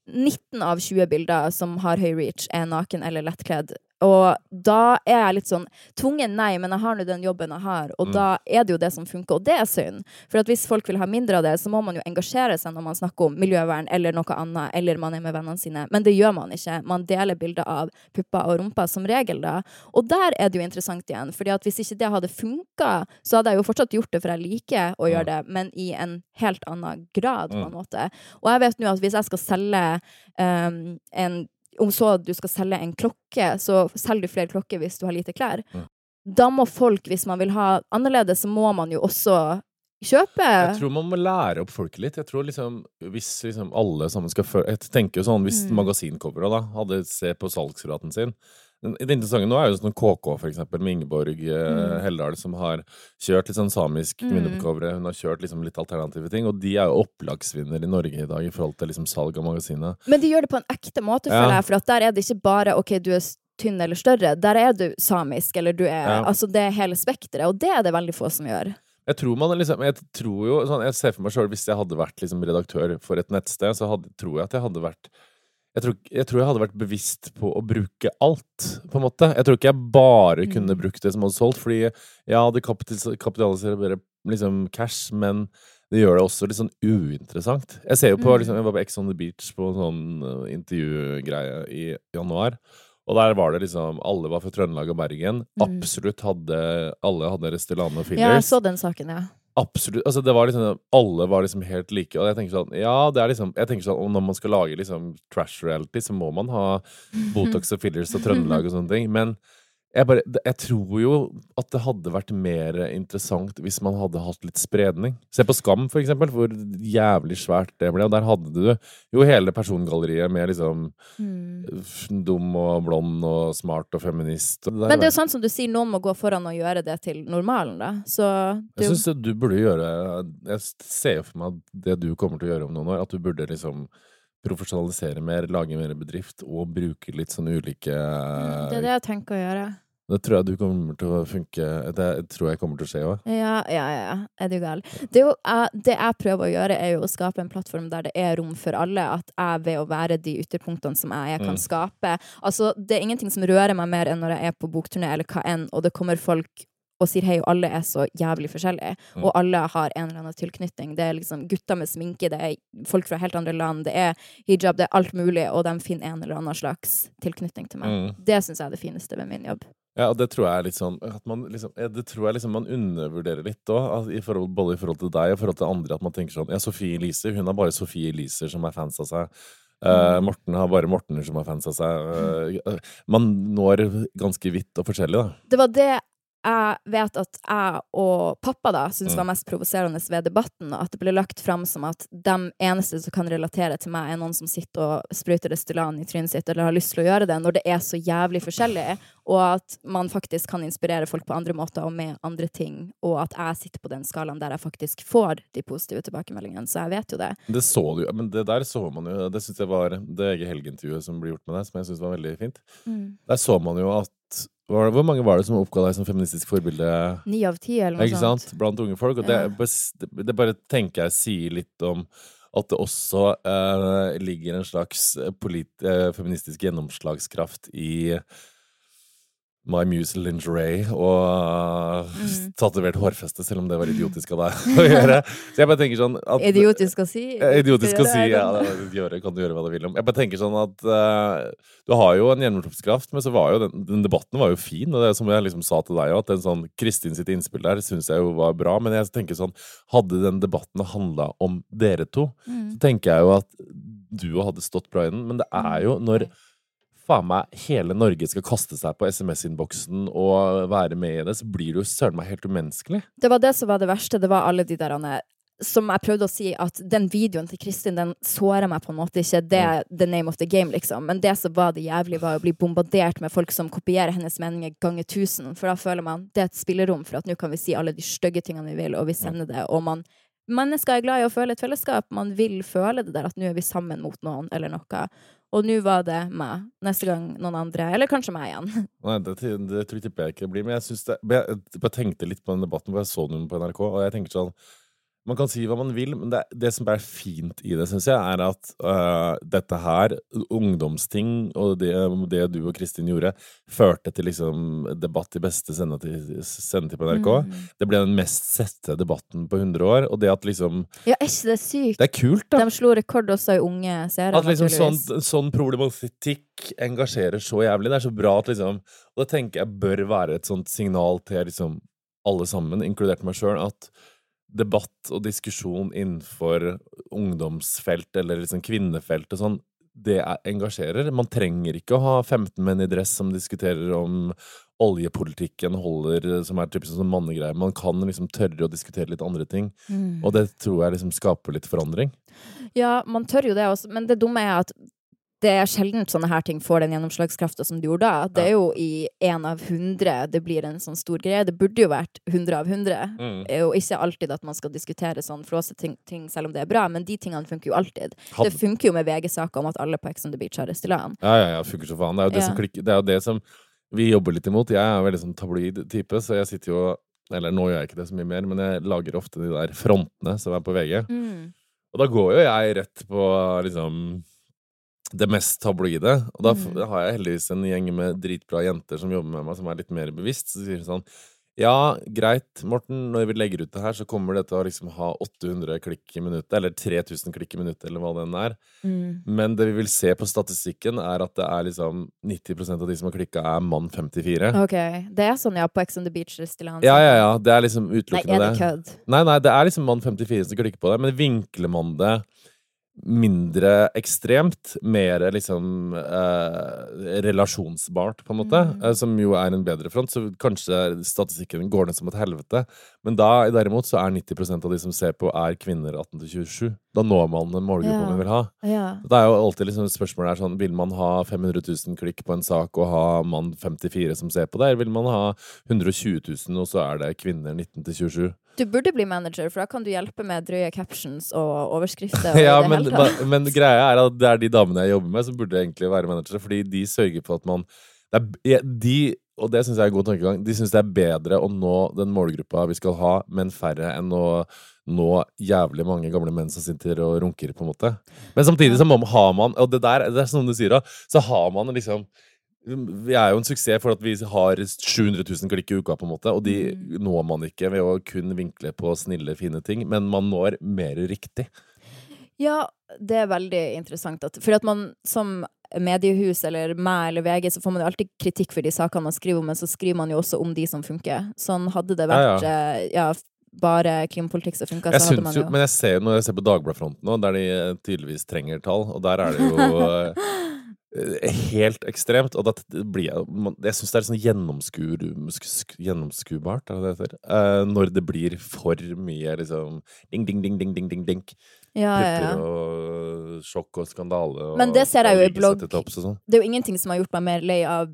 19 av 20 bilder som har høy reach, er naken eller lettkledd. Og da er jeg litt sånn Tvungen nei, men jeg har nå den jobben jeg har, og Mm. da er det jo det som funker, og det er synd. For hvis folk vil ha mindre av det, så må man jo engasjere seg når man snakker om miljøvern eller noe annet, eller man er med vennene sine. Men det gjør man ikke. Man deler bilder av pupper og rumper som regel, da. Og der er det jo interessant igjen, fordi at hvis ikke det hadde funka, så hadde jeg jo fortsatt gjort det, for jeg liker å gjøre det, men i en helt annen grad, på en måte. Og jeg vet nå at hvis jeg skal selge um, en Om så du skal selge en klokke, så selger du flere klokker hvis du har lite klær. Mm. Da må folk, hvis man vil ha annerledes, så må man jo også kjøpe. Jeg tror man må lære opp folket litt. Jeg tror liksom, Hvis liksom alle sammen skal føle Jeg tenker jo sånn, Hvis Mm. magasincovere da hadde se på salgsraten sin Det interessante nå er jo sånn KK, for eksempel, med Ingeborg eh, Mm. Helldal, som har kjørt litt sånn samisk Mm. kvinne på coveret. Hun har kjørt liksom litt alternative ting, og de er jo opplagsvinner i Norge i dag i forhold til liksom salg av magasinet. Men de gjør det på en ekte måte, Ja. føler jeg, for der er det ikke bare OK, du er tynn eller større. Der er du samisk, eller du er Ja. Altså, det er hele spekteret, og det er det veldig få som gjør. Jeg tror man liksom Jeg tror jo sånn, Jeg ser for meg sjøl hvis jeg hadde vært liksom redaktør for et nettsted, så hadde, tror jeg at jeg hadde vært jeg tror, jeg tror jeg hadde vært bevisst på å bruke alt, på en måte. Jeg tror ikke jeg bare kunne Mm. brukt det som hadde solgt, fordi ja, det kapitalis- kapitaliserer bare liksom cash, men det gjør det også litt sånn uinteressant. Jeg ser jo på Mm. liksom, Jeg var på Ex on the Beach på en sånn uh, intervjugreie i januar. Og der var det liksom Alle var fra Trøndelag og Bergen. Mm. Absolutt hadde Alle hadde Restylane og fillers. Ja, jeg så den saken, ja. Absolutt. Altså, det var liksom Alle var liksom helt like. Og jeg tenker sånn Ja, det er liksom Jeg tenker sånn Når man skal lage liksom trash reality, så må man ha Botox og fillers og Trøndelag og sånne ting. Men jeg bare Jeg tror jo at det hadde vært mer interessant hvis man hadde hatt litt spredning. Se på Skam, for eksempel, hvor jævlig svært det ble. Og der hadde du jo hele persongalleriet med liksom Mm. dum og blond og smart og feminist. Og det Men det er jo sånn som du sier, noen må gå foran og gjøre det til normalen, da. Så du... Jeg syns du burde gjøre Jeg ser jo for meg at det du kommer til å gjøre om noen år, at du burde liksom profesjonalisere mer, lage mer bedrift og bruke litt sånne ulike Mm, Det er det jeg tenker å gjøre. Det tror jeg du kommer til å funke Det tror jeg kommer til å skje òg. Ja, ja, ja. Er du gal? Det, jo, jeg- det jeg prøver å gjøre, er jo å skape en plattform der det er rom for alle. At jeg ved å være de ytterpunktene som jeg er, kan Mm. skape. Altså, det er ingenting som rører meg mer enn når jeg er på bokturné eller hva enn, og det kommer folk og sier hei, og alle er så jævlig forskjellige. Mm. Og alle har en eller annen tilknytning. Det er liksom gutter med sminke, det er folk fra helt andre land, det er hijab, det er alt mulig, og de finner en eller annen slags tilknytning til meg. Mm. Det syns jeg er det fineste ved min jobb. Ja, og det tror jeg er litt sånn at man liksom, Det tror jeg liksom man undervurderer litt òg, i både i forhold til deg og i forhold til andre. At man tenker sånn Ja, Sofie Elise, hun har bare Sofie Elise som er fans av seg. Uh, Morten har bare Mortener som er fans av seg. Uh, man når ganske vidt og forskjellig, da. Det var det jeg vet at jeg og pappa da syntes Mm. var mest provoserende ved debatten. At det ble lagt fram som at de eneste som kan relatere til meg, er noen som sitter og spruter Restylane i trynet sitt eller har lyst til å gjøre det, når det er så jævlig forskjellig. Og at man faktisk kan inspirere folk på andre måter og med andre ting. Og at jeg sitter på den skalaen der jeg faktisk får de positive tilbakemeldingene. Så jeg vet jo det. Det så du jo, men det der så man jo Det syns jeg var det Ege Helge-intervjuet som ble gjort med deg, som jeg synes var veldig fint. Der så man jo at var, Hvor mange var det som oppga deg som feministisk forbilde? Ni av ti, eller noe sånt. Blant unge folk. Og det, Ja. det, det bare tenker jeg sier litt om at det også eh, ligger en slags polit, eh, feministisk gjennomslagskraft i My Muse Lingerie og Mm. tatovert hårfeste, selv om det var idiotisk av deg å gjøre. Så jeg bare tenker sånn at, Idiotisk å si. Idiotisk å si, ja. gjøre, kan du gjøre hva du vil om. Jeg bare tenker sånn at uh, du har jo en gjennomslagskraft, men så var jo den, den debatten var jo fin. Og det som jeg liksom sa til deg òg, at den sånn Kristin sitt innspill der syns jeg jo var bra. Men jeg tenker sånn, hadde den debatten handla om dere to, Mm. så tenker jeg jo at du hadde stått bra i den. Men det er jo når faen meg hele Norge skal kaste seg på SMS-innboksen og være med i det, så blir det jo søren meg helt umenneskelig. Det var det som var det verste. Det var alle de der Som jeg prøvde å si, at den videoen til Kristin den sårer meg på en måte ikke. Det er the name of the game, liksom. Men det som var det jævlige, var å bli bombardert med folk som kopierer hennes meninger ganger tusen. For da føler man det er et spillerom for at nå kan vi si alle de stygge tingene vi vil, og vi sender det. Og man Mennesker er glad i å føle et fellesskap. Man vil føle det der at nå er vi sammen mot noen, eller noe. Og nå var det meg. Neste gang noen andre. Eller kanskje meg igjen. Nei, det, det tror jeg ikke det blir. Men jeg, det, jeg, jeg tenkte litt på den debatten, for jeg så den på NRK, og jeg tenker sånn Man kan si hva man vil, men det, det som er fint i det, syns jeg, er at uh, dette her, ungdomsting, og det, det du og Kristin gjorde, førte til liksom debatt i beste sendetid, sendetid på NRK. Mm. Det ble den mest sette debatten på 100 år, og det at liksom Ja, er ikke det sykt? Det er kult, da. De slo rekord også i unge seere, At liksom sånn, sånn problematikk engasjerer så jævlig. Det er så bra at liksom Og det tenker jeg bør være et sånt signal til liksom alle sammen, inkludert meg sjøl, at debatt og diskusjon innenfor ungdomsfelt eller liksom kvinnefelt og sånn, det er, engasjerer. Man trenger ikke å ha 15 menn i dress som diskuterer om oljepolitikken holder, som er typisk sånn mannegreier. Man kan liksom tørre å diskutere litt andre ting. Mm. Og det tror jeg liksom skaper litt forandring. Ja, man tør jo det også, men det dumme er at det er sjelden sånne her ting får den gjennomslagskrafta som det gjorde da. Det er jo i én av hundre det blir en sånn stor greie. Det burde jo vært hundre av hundre. Mm. Det er jo ikke alltid at man skal diskutere sånn flåsete ting, selv om det er bra, men de tingene funker jo alltid. Had- Det funker jo med VG-saker om at alle på Ex on the Beach har Restylane. Ja, ja, ja, funker så faen. Det er jo det Ja. som klikker. Det er jo det som vi jobber litt imot. Jeg er veldig sånn tabloid type, så jeg sitter jo Eller nå gjør jeg ikke det så mye mer, men jeg lager ofte de der frontene som er på VG. Mm. Og da går jo jeg rett på liksom det mest tabloide. Og da Mm. har jeg heldigvis en gjeng med dritbra jenter som jobber med meg, som er litt mer bevisst. Så sier de sånn Ja, greit, Morten, når vi legger ut det her, så kommer det til å liksom ha 800 klikk i minuttet, eller 3000 klikk i minuttet, eller hva det enn er. Mm. Men det vi vil se på statistikken, er at det er liksom 90% av de som har klikka, er mann 54. OK. Det er sånn, ja, på Ex on the Beach Restylane. Ja, ja, ja. Det er liksom utelukkende det. Nei, er det det. kødd? Nei, nei, det er liksom mann 54 som klikker på det, men vinkler man det mindre ekstremt, mer liksom eh, relasjonsbart, på en måte, Mm. eh, som jo er en bedre front, så kanskje statistikken går ned som et helvete. Men da derimot så er 90% av de som ser på, er kvinner 18 til 27. Da når man den målgruppa Ja. man vil ha. Ja. Det er jo alltid liksom spørsmålet er sånn Vil man ha 500 000 klikk på en sak og ha mann 54 som ser på det, eller vil man ha 120 000, og så er det kvinner 19 til 27? Du burde bli manager, for da kan du hjelpe med drøye captions og overskrifter. Og Ja, det men, tatt. men greia er at det er de damene jeg jobber med, som burde egentlig være managere, fordi de sørger for at man er, De, og det syns jeg er en god tankegang, de syns det er bedre å nå den målgruppa vi skal ha, men færre enn å nå jævlig mange gamle menn som sitter og runker, på en måte. Men samtidig så har man Og det der, det er som du sier, da, så har man liksom vi er jo en suksess for at vi har 700 000 klikk i uka, på en måte, og de Mm. når man ikke ved å kun vinkle på snille, fine ting, men man når mer riktig. Ja, det er veldig interessant. At, for at man som mediehus eller meg eller VG, så får man jo alltid kritikk for de sakene man skriver om, men så skriver man jo også om de som funker. Sånn hadde det vært ja, ja, bare klimapolitikk som funka, så hadde man jo, jo men jeg ser jo når jeg ser på Dagbladfronten nå, der de eh, tydeligvis trenger tall, og der er det jo eh, helt ekstremt. Og da blir jeg Jeg syns det er sånn gjennomskur, sk- gjennomskuebart, er det det heter? Eh, når det blir for mye liksom ding, ding, ding, ding, ding, ding, ding. ja, ja, ja. Og sjokk og skandale. Men det ser jeg jo i blogg. sånn. Det er jo ingenting som har gjort meg mer lei av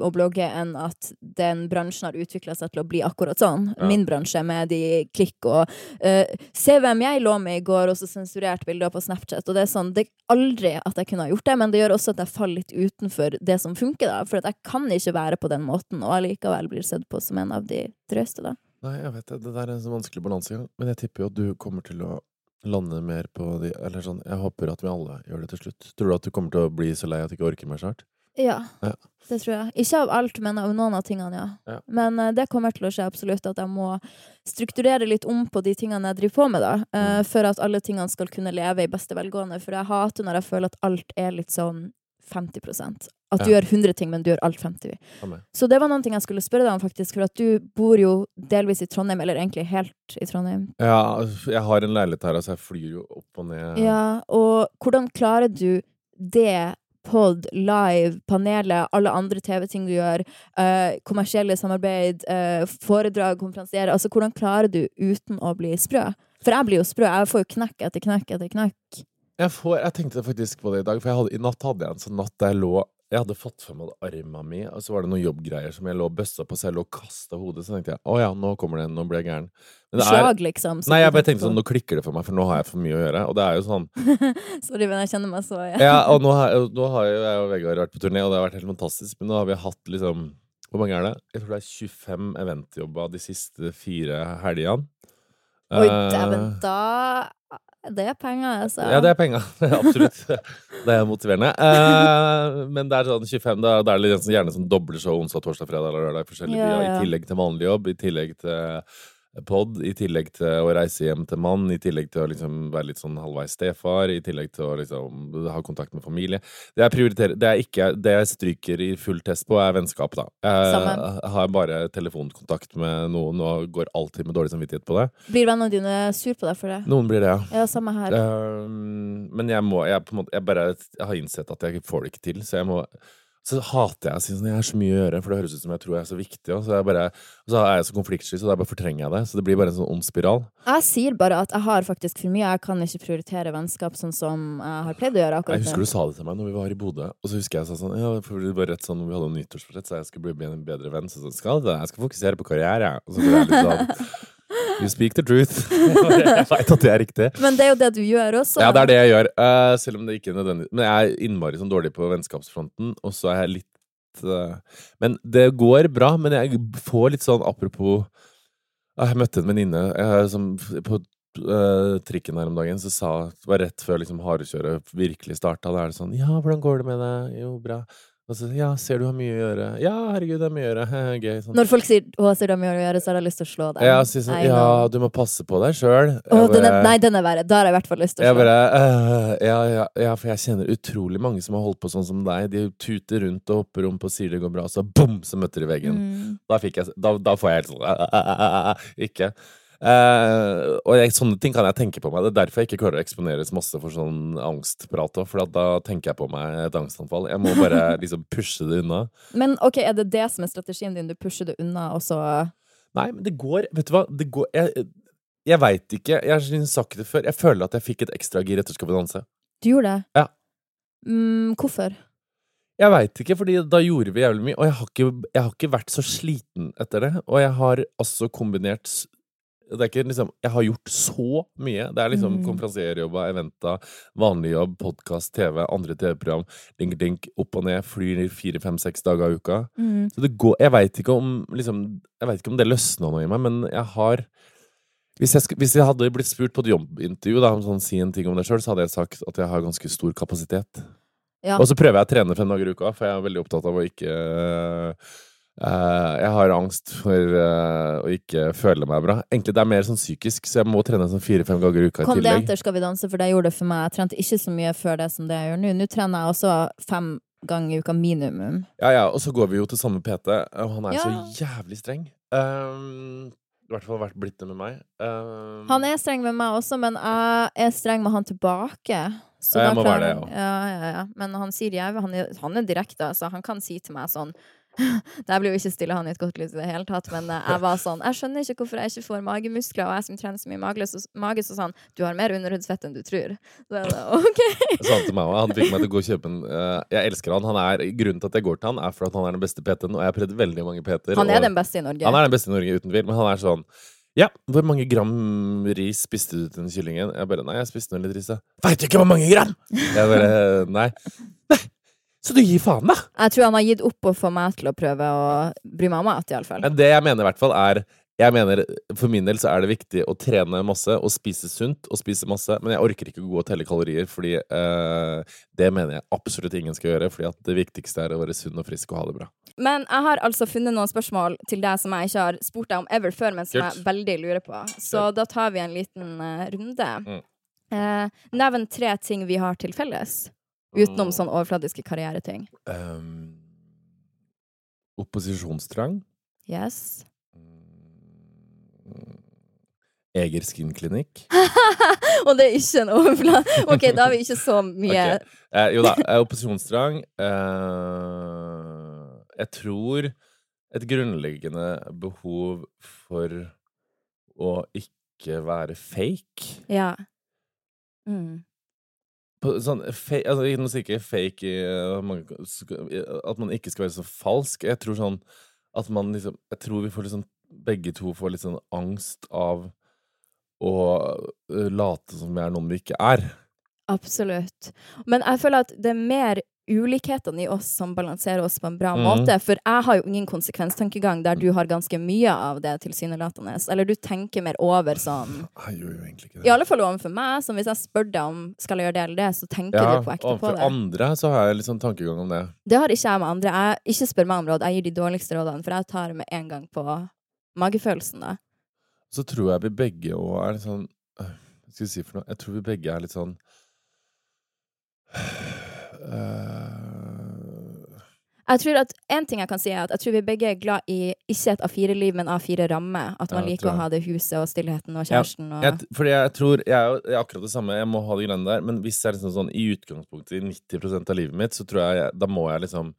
å blogge enn at den bransjen har utvikla seg til å bli akkurat sånn. Ja. Min bransje med de klikk og uh, Se hvem jeg lå med i går, og så sensurert bilder på Snapchat. Og det er sånn, det er aldri at jeg kunne ha gjort det, men det gjør også at jeg faller litt utenfor det som funker, da. For jeg kan ikke være på den måten, og allikevel blir sett på som en av de drøyeste, da. Nei, jeg vet det. Det der er en sånn vanskelig balansegang. Men jeg tipper jo at du kommer til å lande mer på de Eller sånn, jeg håper at vi alle gjør det til slutt. Tror du at du kommer til å bli så lei at du ikke orker mer snart? Ja, Ja. det tror jeg. Ikke av alt, men av noen av tingene, ja. Ja. Men uh, det kommer til å skje absolutt, at jeg må strukturere litt om på de tingene jeg driver på med, da. Uh, Mm. For at alle tingene skal kunne leve i beste velgående. For jeg hater når jeg føler at alt er litt sånn 50% At du Ja. gjør 100 ting, men du gjør alt 50 Amen. Så det var noen ting jeg skulle spørre deg om, faktisk. For at du bor jo delvis i Trondheim, eller egentlig helt i Trondheim. Ja, jeg har en leilighet her, altså jeg flyr jo opp og ned. Ja, og hvordan klarer du det? Pod, live, panelet, alle andre TV-ting du gjør, eh, kommersielle samarbeid, eh, foredrag, konferansiere. Altså, hvordan klarer du uten å bli sprø? For jeg blir jo sprø. Jeg får jo knekk etter knekk etter knekk. Jeg, får, jeg tenkte faktisk på det i dag, for hadde, i natt hadde jeg en sånn natt der jeg lå Jeg hadde fått for meg arma mi, og så var det noen jobbgreier som jeg lå og bøssa på, så jeg lå og kasta hodet. Så tenkte jeg å ja, nå kommer det en, nå blir jeg gæren. Slag, liksom. Nei, jeg bare tenkte sånn, nå klikker det for meg, for nå har jeg for mye å gjøre. Og det er jo sånn Sorry, men jeg kjenner meg så ja. Ja, og nå har, nå har jo jeg og Vegard vært på turné, og det har vært helt fantastisk. Men nå har vi hatt liksom Hvor mange er det? Jeg tror det er 25 eventjobber de siste fire helgene. Oi, Eh, dæven, da Det er penger, altså. Ja, det er penger. Absolutt. Det er motiverende. Eh, men det er sånn 25, da, da er det sånn, gjerne sånn dobbeltshow onsdag, torsdag, fredag eller lørdag. Forskjellige Ja, byer, ja. I tillegg til vanlig jobb, i tillegg til pod, i tillegg til å reise hjem til mann, i tillegg til å liksom være litt sånn halvveis stefar, i tillegg til å liksom ha kontakt med familie. Det jeg prioriterer, det jeg ikke Det jeg stryker i full test på, er vennskap, da. Jeg Jeg har bare telefonkontakt med noen og går alltid med dårlig samvittighet på det. Blir vennene dine sur på deg for det? Noen blir det, ja. Ja, samme her. Um, men jeg må jeg, på en måte, jeg bare jeg har innsett at jeg får det ikke til, så jeg må så hater jeg å si sånn Jeg har så mye å gjøre, for det høres ut som jeg tror jeg er så viktig. Og så, er jeg bare, så er jeg så konfliktsky, så da bare fortrenger jeg det. Så det blir bare en sånn ond spiral. Jeg sier bare at jeg har faktisk for mye. Jeg kan ikke prioritere vennskap sånn som jeg har pleid å gjøre akkurat Jeg husker du sa det til meg når vi var i Bodø, og så husker jeg sa sånn Ja, for det var rett sånn når vi hadde en nyttårsforsett, så jeg skulle bli en bedre venn. Så sånn, skal det? Jeg skal fokusere på karriere. Og så ble jeg litt sånn You speak the truth. jeg veit at det er riktig. Men det er jo det du gjør også. Ja, det er det jeg gjør. Uh, selv om det ikke er nødvendig. Men jeg er innmari sånn dårlig på vennskapsfronten, og så er jeg litt uh, Men det går bra, men jeg får litt sånn apropos ah, Jeg møtte en venninne som på uh, trikken her om dagen, så sa Det var rett før liksom hardekjøret virkelig starta. Da er det sånn Ja, hvordan går det med deg? Jo, bra. Og så Ja, ser du har mye å gjøre? Ja, herregud, det er mye å gjøre. Gøy. Sånn. Når folk sier 'Å, ser du har mye å gjøre', så har jeg lyst til å slå deg. Ja, sånn, I ja, du må passe på deg sjøl. Nei, den er verre. Da har jeg i hvert fall lyst til å slå. bare uh, ja, ja, ja, for jeg kjenner utrolig mange som har holdt på sånn som deg. De tuter rundt og hopper om på sier det går bra, så bom, så møter de veggen. Mm. Da, jeg, da, da får jeg helt sånn uh, uh, Ikke. Eh, og jeg, sånne ting kan jeg tenke på meg. Det er derfor jeg ikke klarer å eksponeres masse for sånn angstprat òg, for da tenker jeg på meg et angstanfall. Jeg må bare liksom pushe det unna. Men ok, er det det som er strategien din? Du pusher det unna, og så Nei, men det går Vet du hva? Det går Jeg, jeg veit ikke. Jeg har sagt det før. Jeg føler at jeg fikk et ekstra gir etter Skal vi danse. Du gjorde det? Ja. Mm, hvorfor? Jeg veit ikke, fordi da gjorde vi jævlig mye, og jeg har, ikke, jeg har ikke vært så sliten etter det. Og jeg har altså kombinert Det er ikke liksom Jeg har gjort så mye. Det er liksom Mm. konferansierjobba, eventa, vanlig jobb, podkast, TV, andre TV-program, dink, dink, opp og ned, flyr fire, fem, seks dager i uka. Mm. Så det går Jeg veit ikke om liksom Jeg vet ikke om det løsna noe i meg, men jeg har hvis jeg, hvis jeg hadde blitt spurt på et jobbintervju da, om sånn, si en ting om det sjøl, så hadde jeg sagt at jeg har ganske stor kapasitet. Ja. Og så prøver jeg å trene fem dager i uka, for jeg er veldig opptatt av å ikke eh, Jeg har angst for uh, å ikke føle meg bra. Egentlig det er mer sånn psykisk, så jeg må trene sånn fire-fem ganger i uka i Kom det tillegg. etter Skal vi danse, for det gjorde det for meg. Jeg trente ikke så mye før det som det jeg gjør nå. Nå trener jeg også fem ganger i uka minimum. Ja, ja, og så går vi jo til samme PT, og han er Ja. så jævlig streng. Um, I hvert fall vært blitt det med meg. Um, Han er streng med meg også, men jeg er streng med han tilbake. Så jeg må være det, ja. Ja, ja, ja. Men han sier jævlig Han er, han er direkte, så han kan si til meg sånn Der blir jo ikke stille han i et godt lys i det hele tatt, men eh, jeg var sånn Jeg skjønner ikke hvorfor jeg ikke får magemuskler, og jeg som trener så mye mage, så, mage, så sa han Du har mer underhudsfett enn du tror. Så jeg da, OK. han til meg også. Han fikk meg til å gå og kjøpe en eh, Jeg elsker han. han er, grunnen til at jeg går til han, er for at han er den beste PT-en, og jeg har prøvd veldig mange PT-er. Han er og- den beste i Norge. Han er den beste i Norge, uten tvil, men han er sånn Ja, hvor mange gram ris spiste du til den kyllingen? Jeg bare Nei, jeg spiste nå litt ris, da. Veit du ikke hvor mange gram?! Jeg bare Nei. Nei. Så du gir faen, da! Jeg tror han har gitt opp å få meg til å prøve å bry meg om mat, iallfall. Men det jeg mener i hvert fall, er jeg mener, For min del så er det viktig å trene masse og spise sunt og spise masse, men jeg orker ikke å gå og telle kalorier, fordi eh, det mener jeg absolutt ingen skal gjøre. Fordi at det viktigste er å være sunn og frisk og ha det bra. Men jeg har altså funnet noen spørsmål til deg som jeg ikke har spurt deg om ever før, men som Kult. jeg veldig lurer på. Så da tar vi en liten uh, runde. Mm. Eh, nevn tre ting vi har til felles, utenom Mm. sånn overfladiske karriereting. Um, opposisjonstrang. Yes. Mm, Eger skinklinikk. Og det er ikke en overflad... OK, da har vi ikke så mye okay. Eh, jo da, opposisjonstrang eh, Jeg tror et grunnleggende behov for å ikke være fake. Ja. Mm. Sånn, fe, altså, nå sier ikke fake eh, i- At man ikke skal være så falsk. Jeg tror sånn at man liksom Jeg tror vi får liksom Begge to får litt sånn angst av å eh, late som vi er noen vi ikke er. Absolutt. Men jeg føler at det er mer ulikhetene i oss som balanserer oss på en bra mm. måte. For jeg har jo ingen konsekvenstankegang der du har ganske mye av det tilsynelatende. Eller du tenker mer over sånn Jeg gjør jo egentlig ikke det. I alle fall overfor meg. Som hvis jeg spør deg om skal jeg gjøre det eller det, så tenker Ja, du på ekte på overfor andre så har jeg litt sånn tankegang om det. Det har ikke jeg med andre. Jeg ikke spør meg om råd. Jeg gir de dårligste rådene, for jeg tar med en gang på magefølelsen. da. Så tror jeg vi begge òg er litt sånn øh, Hva skal jeg si for noe? Jeg tror vi begge er litt sånn øh, Jeg tror at En ting jeg kan si, er at jeg tror vi begge er glad i ikke et A4-liv, men A4-ramme. At man Ja, liker å ha det huset og stillheten og kjæresten og jeg, Fordi jeg tror Jeg er jo akkurat det samme, jeg må ha de greiene der. Men hvis jeg liksom sånn i utgangspunktet i 90% av livet mitt, så tror jeg Da må jeg liksom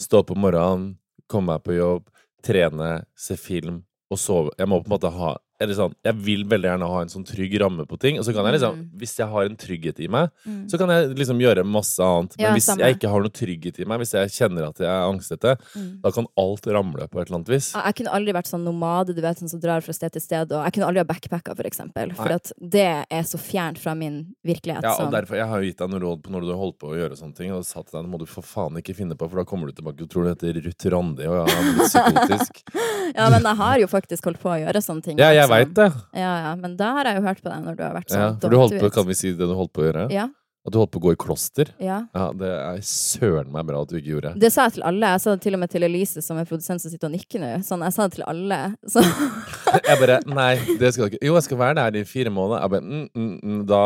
stå opp om morgenen, komme meg på jobb, trene, se film og sove. Jeg må på en måte ha eller sånn, Jeg vil veldig gjerne ha en sånn trygg ramme på ting. Og så kan jeg liksom Mm. Hvis jeg har en trygghet i meg, Mm. så kan jeg liksom gjøre masse annet. Men Ja, hvis samme. jeg ikke har noe trygghet i meg, hvis jeg kjenner at jeg er angstete, Mm. da kan alt ramle på et eller annet vis. Jeg kunne aldri vært sånn nomade, du vet, sånn som drar fra sted til sted. Og jeg kunne aldri ha backpacka, for eksempel. For at det er så fjernt fra min virkelighet. Ja, sånn. og derfor, Jeg har jo gitt deg noen råd på når du har holdt på å gjøre sånne ting. Og sa til deg det må du for faen ikke finne på, for da kommer du tilbake og tror du heter Ruth Randi og jeg er blitt psykotisk. Ja, men jeg har jo faktisk holdt på å gjøre sånne ting. ja, jeg altså. veit det. Ja, ja, men da har jeg jo hørt på deg når du har vært sånn. Ja, for du holdt på, kan vi si det du holdt på å gjøre? Ja, At du holdt på å gå i kloster? ja. Ja, det er søren meg bra at du ikke gjorde. Det sa jeg til alle. Jeg sa det til og med til Elise, som er produsent som sitter og nikker nå. Sånn, jeg sa det til alle. Så Jeg bare Nei, det skal du ikke. Jo, jeg skal være der i fire måneder. Jeg bare, mm, mm, mm, da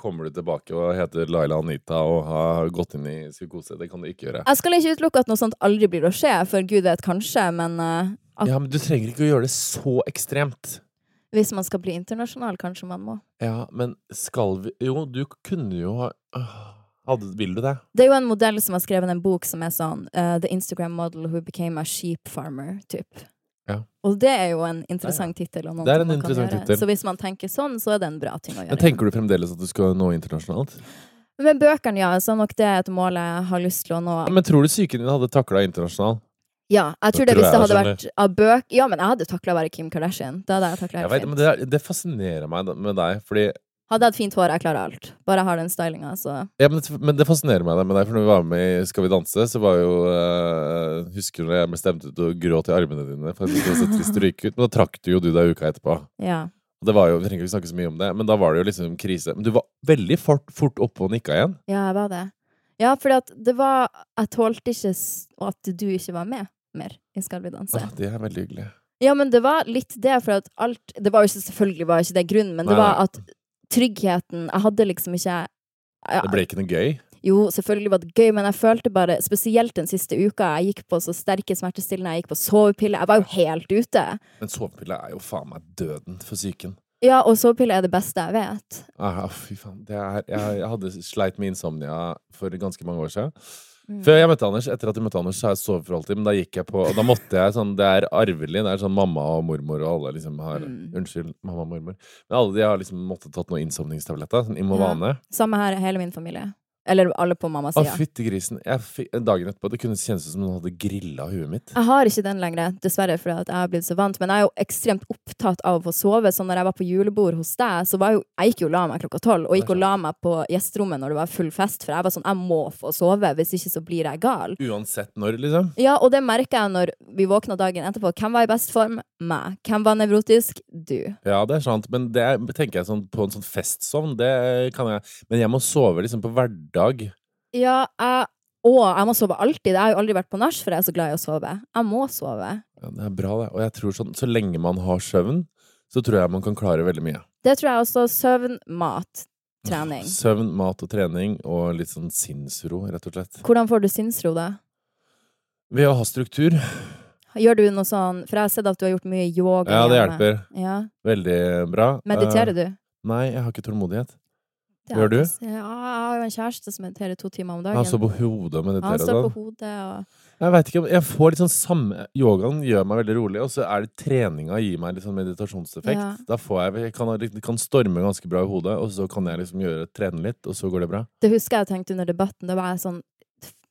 kommer du tilbake og heter Laila Anita og har gått inn i psykose. Det kan du ikke gjøre. jeg skal ikke utelukke at noe sånt aldri blir å skje, for gud vet kanskje, men uh, at Ja, men du trenger ikke å gjøre det så ekstremt. Hvis man skal bli internasjonal, kanskje man må. Ja, men skal vi Jo, du kunne jo ha øh, hadde, Vil du det? Det er jo en modell som har skrevet en bok som er sånn uh, The Instagram model who became a sheep farmer, typ. Ja. Og det er jo en interessant tittel. Det er en interessant tittel. Så hvis man tenker sånn, så er det en bra ting å gjøre. Men tenker du fremdeles at du skal nå internasjonalt? Med bøkene, ja. Så er nok det et mål jeg har lyst til å nå. Ja, men tror du psyken din hadde takla internasjonal? Ja, jeg tror Da det hvis det hadde vært av bøk Ja, men jeg hadde takla å være Kim Kardashian. Det hadde jeg takla helt vet, fint. men det, er- det fascinerer meg med deg, fordi Hadde jeg hatt fint hår, jeg klarer alt. Bare jeg har den stylinga, så ja, men, det- men det fascinerer meg med deg, for når vi var med i Skal vi danse, så var jo uh, Husker du når jeg ble stemt ut og gråt i armene dine for det så trist å ryke ut? Men da trakk du jo du deg uka etterpå. ja. Det var jo, Vi trenger ikke snakke så mye om det, men da var det jo liksom krise. Men du var veldig fort, fort oppe og nikka igjen. Ja, jeg var det. Ja, at det var Jeg tålte ikke at du ikke var med mer i Skal vi danse. Åh, det er veldig hyggelig. Ja, men det var litt det, for at alt Det var jo selvfølgelig var ikke det grunnen, men det Nei, var at tryggheten Jeg hadde liksom ikke ja, Det ble ikke noe gøy. Jo, selvfølgelig var det gøy, men jeg følte bare Spesielt den siste uka. Jeg gikk på så sterke smertestillende, jeg gikk på sovepille. Jeg var jo helt ute. Men sovepille er jo faen meg døden for psyken. Ja, og sovepille er det beste jeg vet. Ah, fy faen. Det er, jeg, jeg hadde sleit med insomnia for ganske mange år siden. Mm. Før jeg møtte Anders, etter at jeg møtte Anders, så har jeg sovet for alltid. Men da gikk jeg på Og da måtte jeg sånn Det er arvelig. Det er sånn mamma og mormor og alle liksom har Mm. Unnskyld, mamma og mormor. Men alle de har liksom måttet tatt noen innsovningstabletter. Sånn Ja. Samme her, hele min familie. Eller alle på mammas Å, side. fytti grisen. Dagen etterpå det kunne kjennes ut som noen hadde grilla huet mitt. Jeg har ikke den lenger, dessverre, fordi at jeg har blitt så vant. Men jeg er jo ekstremt opptatt av å få sove. Så når jeg var på julebord hos deg, så var jeg jo Jeg gikk jo og la meg klokka tolv, og gikk og la meg på gjesterommet når det var full fest, for jeg var sånn Jeg må få sove, hvis ikke så blir jeg gal. Uansett når, liksom. Ja, og det merker jeg når vi våkna dagen etterpå. Hvem var i best form? Meg. Hvem var nevrotisk? Du. Ja, det er sant. Men det er, tenker jeg sånn på en sånn festsovn, det kan jeg Men jeg må sove liksom på hverdag. Ja, jeg Og jeg må sove alltid. Jeg har jo aldri vært på nach, for jeg er så glad i å sove. Jeg må sove. Ja, det er bra, det. Og jeg tror sånn, så lenge man har søvn, så tror jeg man kan klare veldig mye. Det tror jeg også. Søvn, mat, trening. Søvn, mat og trening, og litt sånn sinnsro, rett og slett. Hvordan får du sinnsro, da? Ved å ha struktur. Gjør du noe sånn For jeg har sett at du har gjort mye yoga. Ja, det hjelper. Ja. Veldig bra. Mediterer Eh, du? Nei, jeg har ikke tålmodighet. Det gjør du? Ja, jeg har jo en kjæreste som mediterer to timer om dagen. Han står på hodet og Han mediterer står på hodet og Jeg vet ikke, jeg får litt sånn samme Yogaen gjør meg veldig rolig, og så er det treninga gir meg litt sånn meditasjonseffekt. Ja. Da får jeg, jeg kan, kan storme ganske bra i hodet, og så kan jeg liksom gjøre, trene litt, og så går det bra. Det husker jeg tenkte under debatten. Da var jeg sånn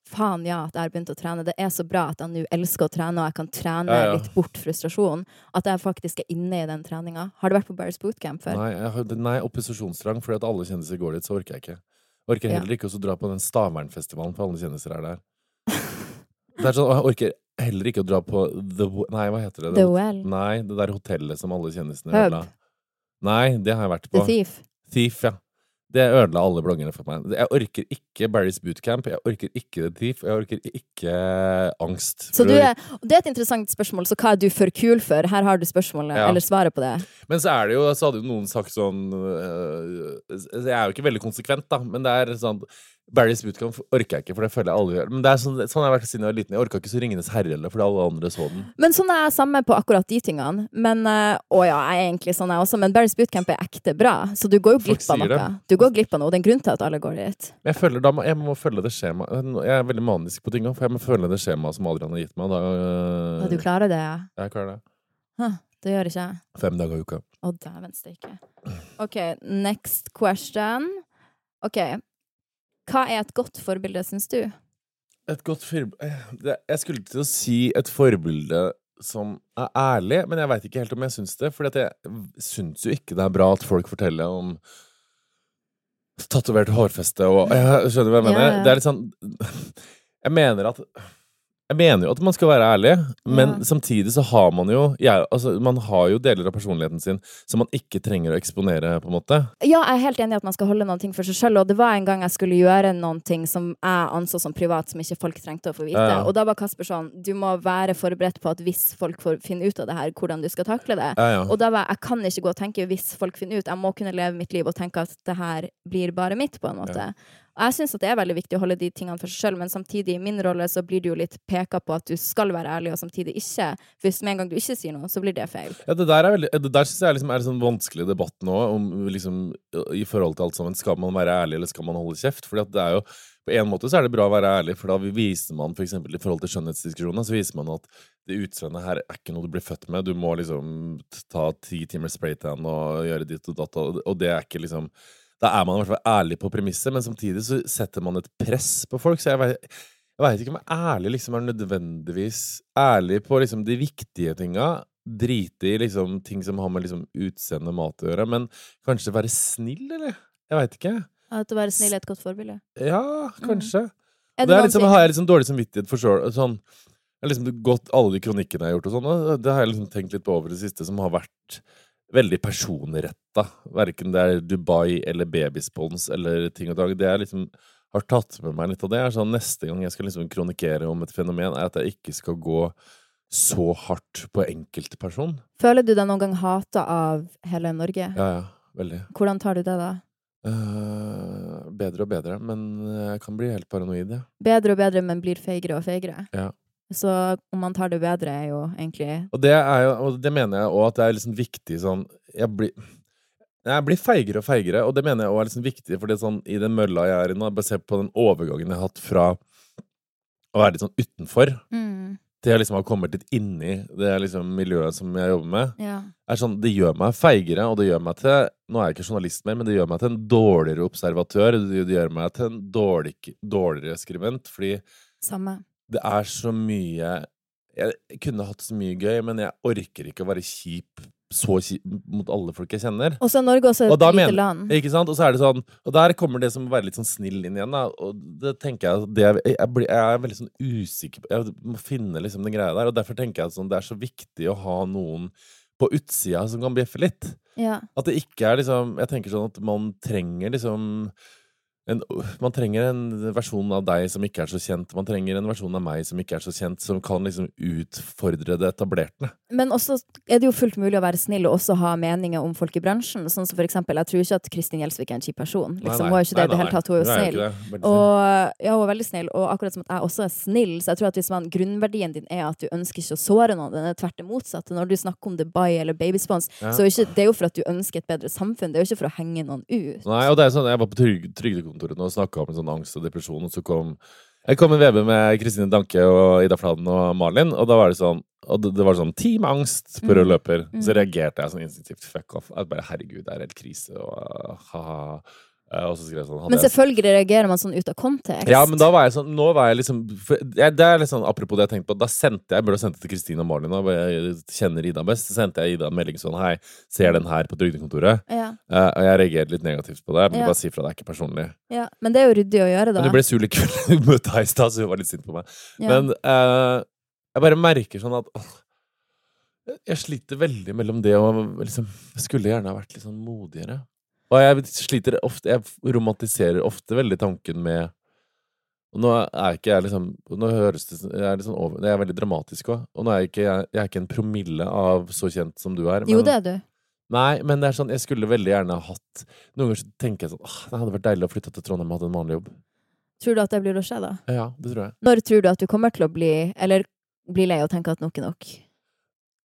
Faen ja, at jeg har begynt å trene. Det er så bra at jeg nå elsker å trene, og jeg kan trene Ja, ja. litt bort frustrasjon. At jeg faktisk er inne i den treninga. Har du vært på Barry's bootcamp før? Nei, jeg har, nei opposisjonsdrang, fordi at alle kjendiser går dit, så orker jeg ikke. Orker heller ikke å dra på den Stavernfestivalen, for alle kjendiser er der. Det er sånn, jeg orker heller ikke å dra på The Nei, hva heter det? The Well. Nei, det der hotellet som alle kjendisene vil ha. Nei, det har jeg vært på. The. Thief. Thief, ja. Det ødela alle bloggerne for meg. Jeg orker ikke Barry's Bootcamp, jeg orker ikke The Thief, jeg orker ikke Angst. Så du er, det er et interessant spørsmål, så hva er du for kul for? Her har du spørsmålet, Ja. eller svaret på det. Men så er det jo, så hadde jo noen sagt sånn øh, Jeg er jo ikke veldig konsekvent, da, men det er sånn Barry's Bootcamp orker jeg ikke, for det føler jeg alle gjør. Men det er sånn, sånn har jeg vært siden jeg var liten. Jeg orka ikke så Ringenes herre heller, fordi alle andre så den. Men sånn er jeg samme på akkurat de tingene. Men, eh, å ja, jeg er egentlig sånn jeg også, men Barry's Bootcamp er ekte bra, så du går jo glipp av noe. det. Du går glipp av noe, det er en grunn til at alle går dit. Jeg føler da jeg må følge det skjemaet. Jeg er veldig manisk på ting òg, for jeg må følge det skjemaet som Adrian har gitt meg. Da, øh, du klarer det, ja. Jeg klarer det. Huh, det gjør ikke jeg. Fem dager i uka. Å, dæven steike. OK, next question. OK. Hva er et godt forbilde, syns du? Et godt forbilde Jeg skulle til å si et forbilde som er ærlig, men jeg veit ikke helt om jeg syns det. For jeg syns jo ikke det er bra at folk forteller om tatovert hårfeste og Jeg skjønner hva jeg mener. Ja. Det er litt sånn Jeg mener at jeg mener jo at man skal være ærlig, men Ja. samtidig så har man jo jeg, altså, Man har jo deler av personligheten sin som man ikke trenger å eksponere, på en måte. Ja, jeg er helt enig i at man skal holde noen ting for seg sjøl, og det var en gang jeg skulle gjøre noen ting som jeg anså som privat, som ikke folk trengte å få vite. Ja. Og da var Kasper sånn Du må være forberedt på at hvis folk får finne ut av det her, hvordan du skal takle det. Ja. Og da var jeg, jeg kan ikke gå og tenke hvis folk finner ut. Jeg må kunne leve mitt liv og tenke at det her blir bare mitt, på en måte. Og jeg syns det er veldig viktig å holde de tingene for seg sjøl, men samtidig, i min rolle, så blir det jo litt peka på at du skal være ærlig, og samtidig ikke. Hvis med en gang du ikke sier noe, så blir det feil. Ja, det der, er veldig, det der synes jeg er, liksom, er en sånn vanskelig debatt nå, om, liksom, i forhold til alt sammen. Skal man være ærlig, eller skal man holde kjeft? Fordi at det er jo, på en måte så er det bra å være ærlig, for da viser man for eksempel, i forhold til skjønnhetsdiskusjoner, så viser man at det utseendet her er ikke noe du blir født med. Du må liksom ta ti timer spraytan og gjøre ditt og datt, og det er ikke liksom Da er man i hvert fall ærlig på premisset, men samtidig så setter man et press på folk. Så jeg vet, veit ikke om ærlig liksom er nødvendigvis ærlig på liksom de viktige tinga. Drite i liksom ting som har med liksom utseende og mat å gjøre. Men kanskje være snill, eller? Jeg veit ikke. At å være snill er et godt forbilde. Ja, kanskje. Er det liksom, har jeg liksom dårlig samvittighet for sjøl. Sånn, jeg har liksom gått alle de kronikkene jeg har gjort, og sånn, det har jeg liksom tenkt litt på over det siste, som har vært veldig personretta. Verken det er Dubai eller babyspons eller ting og dag. Det jeg liksom har tatt med meg litt av det, er sånn neste gang jeg skal liksom kronikere om et fenomen, er at jeg ikke skal gå så hardt på enkeltperson. Føler du deg noen gang hata av hele Norge? Ja, ja. Veldig. Hvordan tar du det, da? Uh, bedre og bedre, men jeg kan bli helt paranoid, ja. Bedre og bedre, men blir feigere og feigere? Ja. Så om man tar det bedre, er jo egentlig Og det, jo, og det mener jeg òg at det er liksom viktig sånn Jeg blir jeg blir feigere og feigere, og det mener jeg også er liksom viktig, For sånn, i den mølla jeg er i nå, bare se på den overgangen jeg har hatt fra å være litt sånn utenfor mm, til jeg liksom har kommet litt inni det liksom miljøet som jeg jobber med, Ja. sånn, det gjør meg feigere, og det gjør meg til Nå er jeg ikke journalist mer, men det gjør meg til en dårligere observatør. Det gjør meg til en dårlig, dårligere skribent, fordi Samme. Det er så mye Jeg kunne hatt så mye gøy, men jeg orker ikke å være kjip så kjip mot alle folk jeg kjenner. Og så er Norge også Og et og lite land. Ikke sant? Og så er det sånn Og der kommer det som å være litt sånn snill inn igjen, da. Og det tenker jeg det, jeg, jeg, blir, jeg er veldig sånn usikker på Jeg må finne liksom den greia der. Og derfor tenker jeg at sånn, det er så viktig å ha noen på utsida som kan bjeffe litt. Ja. At det ikke er liksom Jeg tenker sånn at man trenger liksom en, man trenger en versjon av deg som ikke er så kjent. Man trenger en versjon av meg som ikke er så kjent, som kan liksom utfordre det etablerte. Men også er det jo fullt mulig å være snill og også ha meninger om folk i bransjen. Sånn som for eksempel, jeg tror ikke at Kristin Gjelsvik er en kjip person. Liksom, Hun er jo ikke det i det hele tatt. Hun er jo snill. Og, ja, hun er veldig snill, og akkurat som at jeg også er snill, så jeg tror at hvis man, grunnverdien din er at du ønsker ikke å såre noen, den er tvert det motsatte. Når du snakker om Dubai eller babyspons, Ja. så ikke, det er jo for at du ønsker et bedre samfunn, det er jo ikke for å henge noen ut. Nei, og det er sånn, Jeg var på trygd, Trygdekontoret nå og snakka om sånn angst og depresjon, og så kom jeg kom i VB med Kristine Danke og Ida Fladen og Malin, og da var det sånn og det, det var sånn Team angst på rød Mm. løper. Så Mm. reagerte jeg sånn instinktivt. Fuck off. Jeg bare, Herregud, det er helt krise. Og ha-ha. Eh, og så skrev jeg sånn Men jeg- selvfølgelig reagerer man sånn ut av kontekst. Ja, men da var jeg sånn Nå var jeg liksom jeg, Det er litt sånn apropos det jeg tenkte på. Da sendte jeg jeg burde sendt det til Kristina og Malin, da, jeg kjenner Ida best. Så sendte jeg Ida en melding sånn Hei, ser den her på Trygdekontoret? Ja, Uh, og jeg reagerte litt negativt på det. Men Ja. bare si fra, det er ikke personlig. ja. Men det er jo ryddig å gjøre, da. Men du ble sur litt kveld. Hun møtte her i stad, så hun var litt sint på meg. ja. Men uh, jeg bare merker sånn at åh, Jeg sliter veldig mellom det og liksom Jeg skulle gjerne ha vært litt sånn modigere. Og jeg sliter ofte Jeg romantiserer ofte veldig tanken med Og nå er ikke jeg liksom Nå høres det Jeg er sånn over Jeg er veldig dramatisk òg. Og nå er jeg ikke jeg, jeg er ikke en promille av så kjent som du er. Jo, det er du. Nei, men det er sånn Jeg skulle veldig gjerne hatt Noen ganger så tenker jeg sånn Åh, det hadde vært deilig å flytte til Trondheim og hatt en vanlig jobb. Tror du at det blir å skje, da? Ja, det tror jeg. Når tror du at du kommer til å bli Eller bli lei og tenke at nok er nok?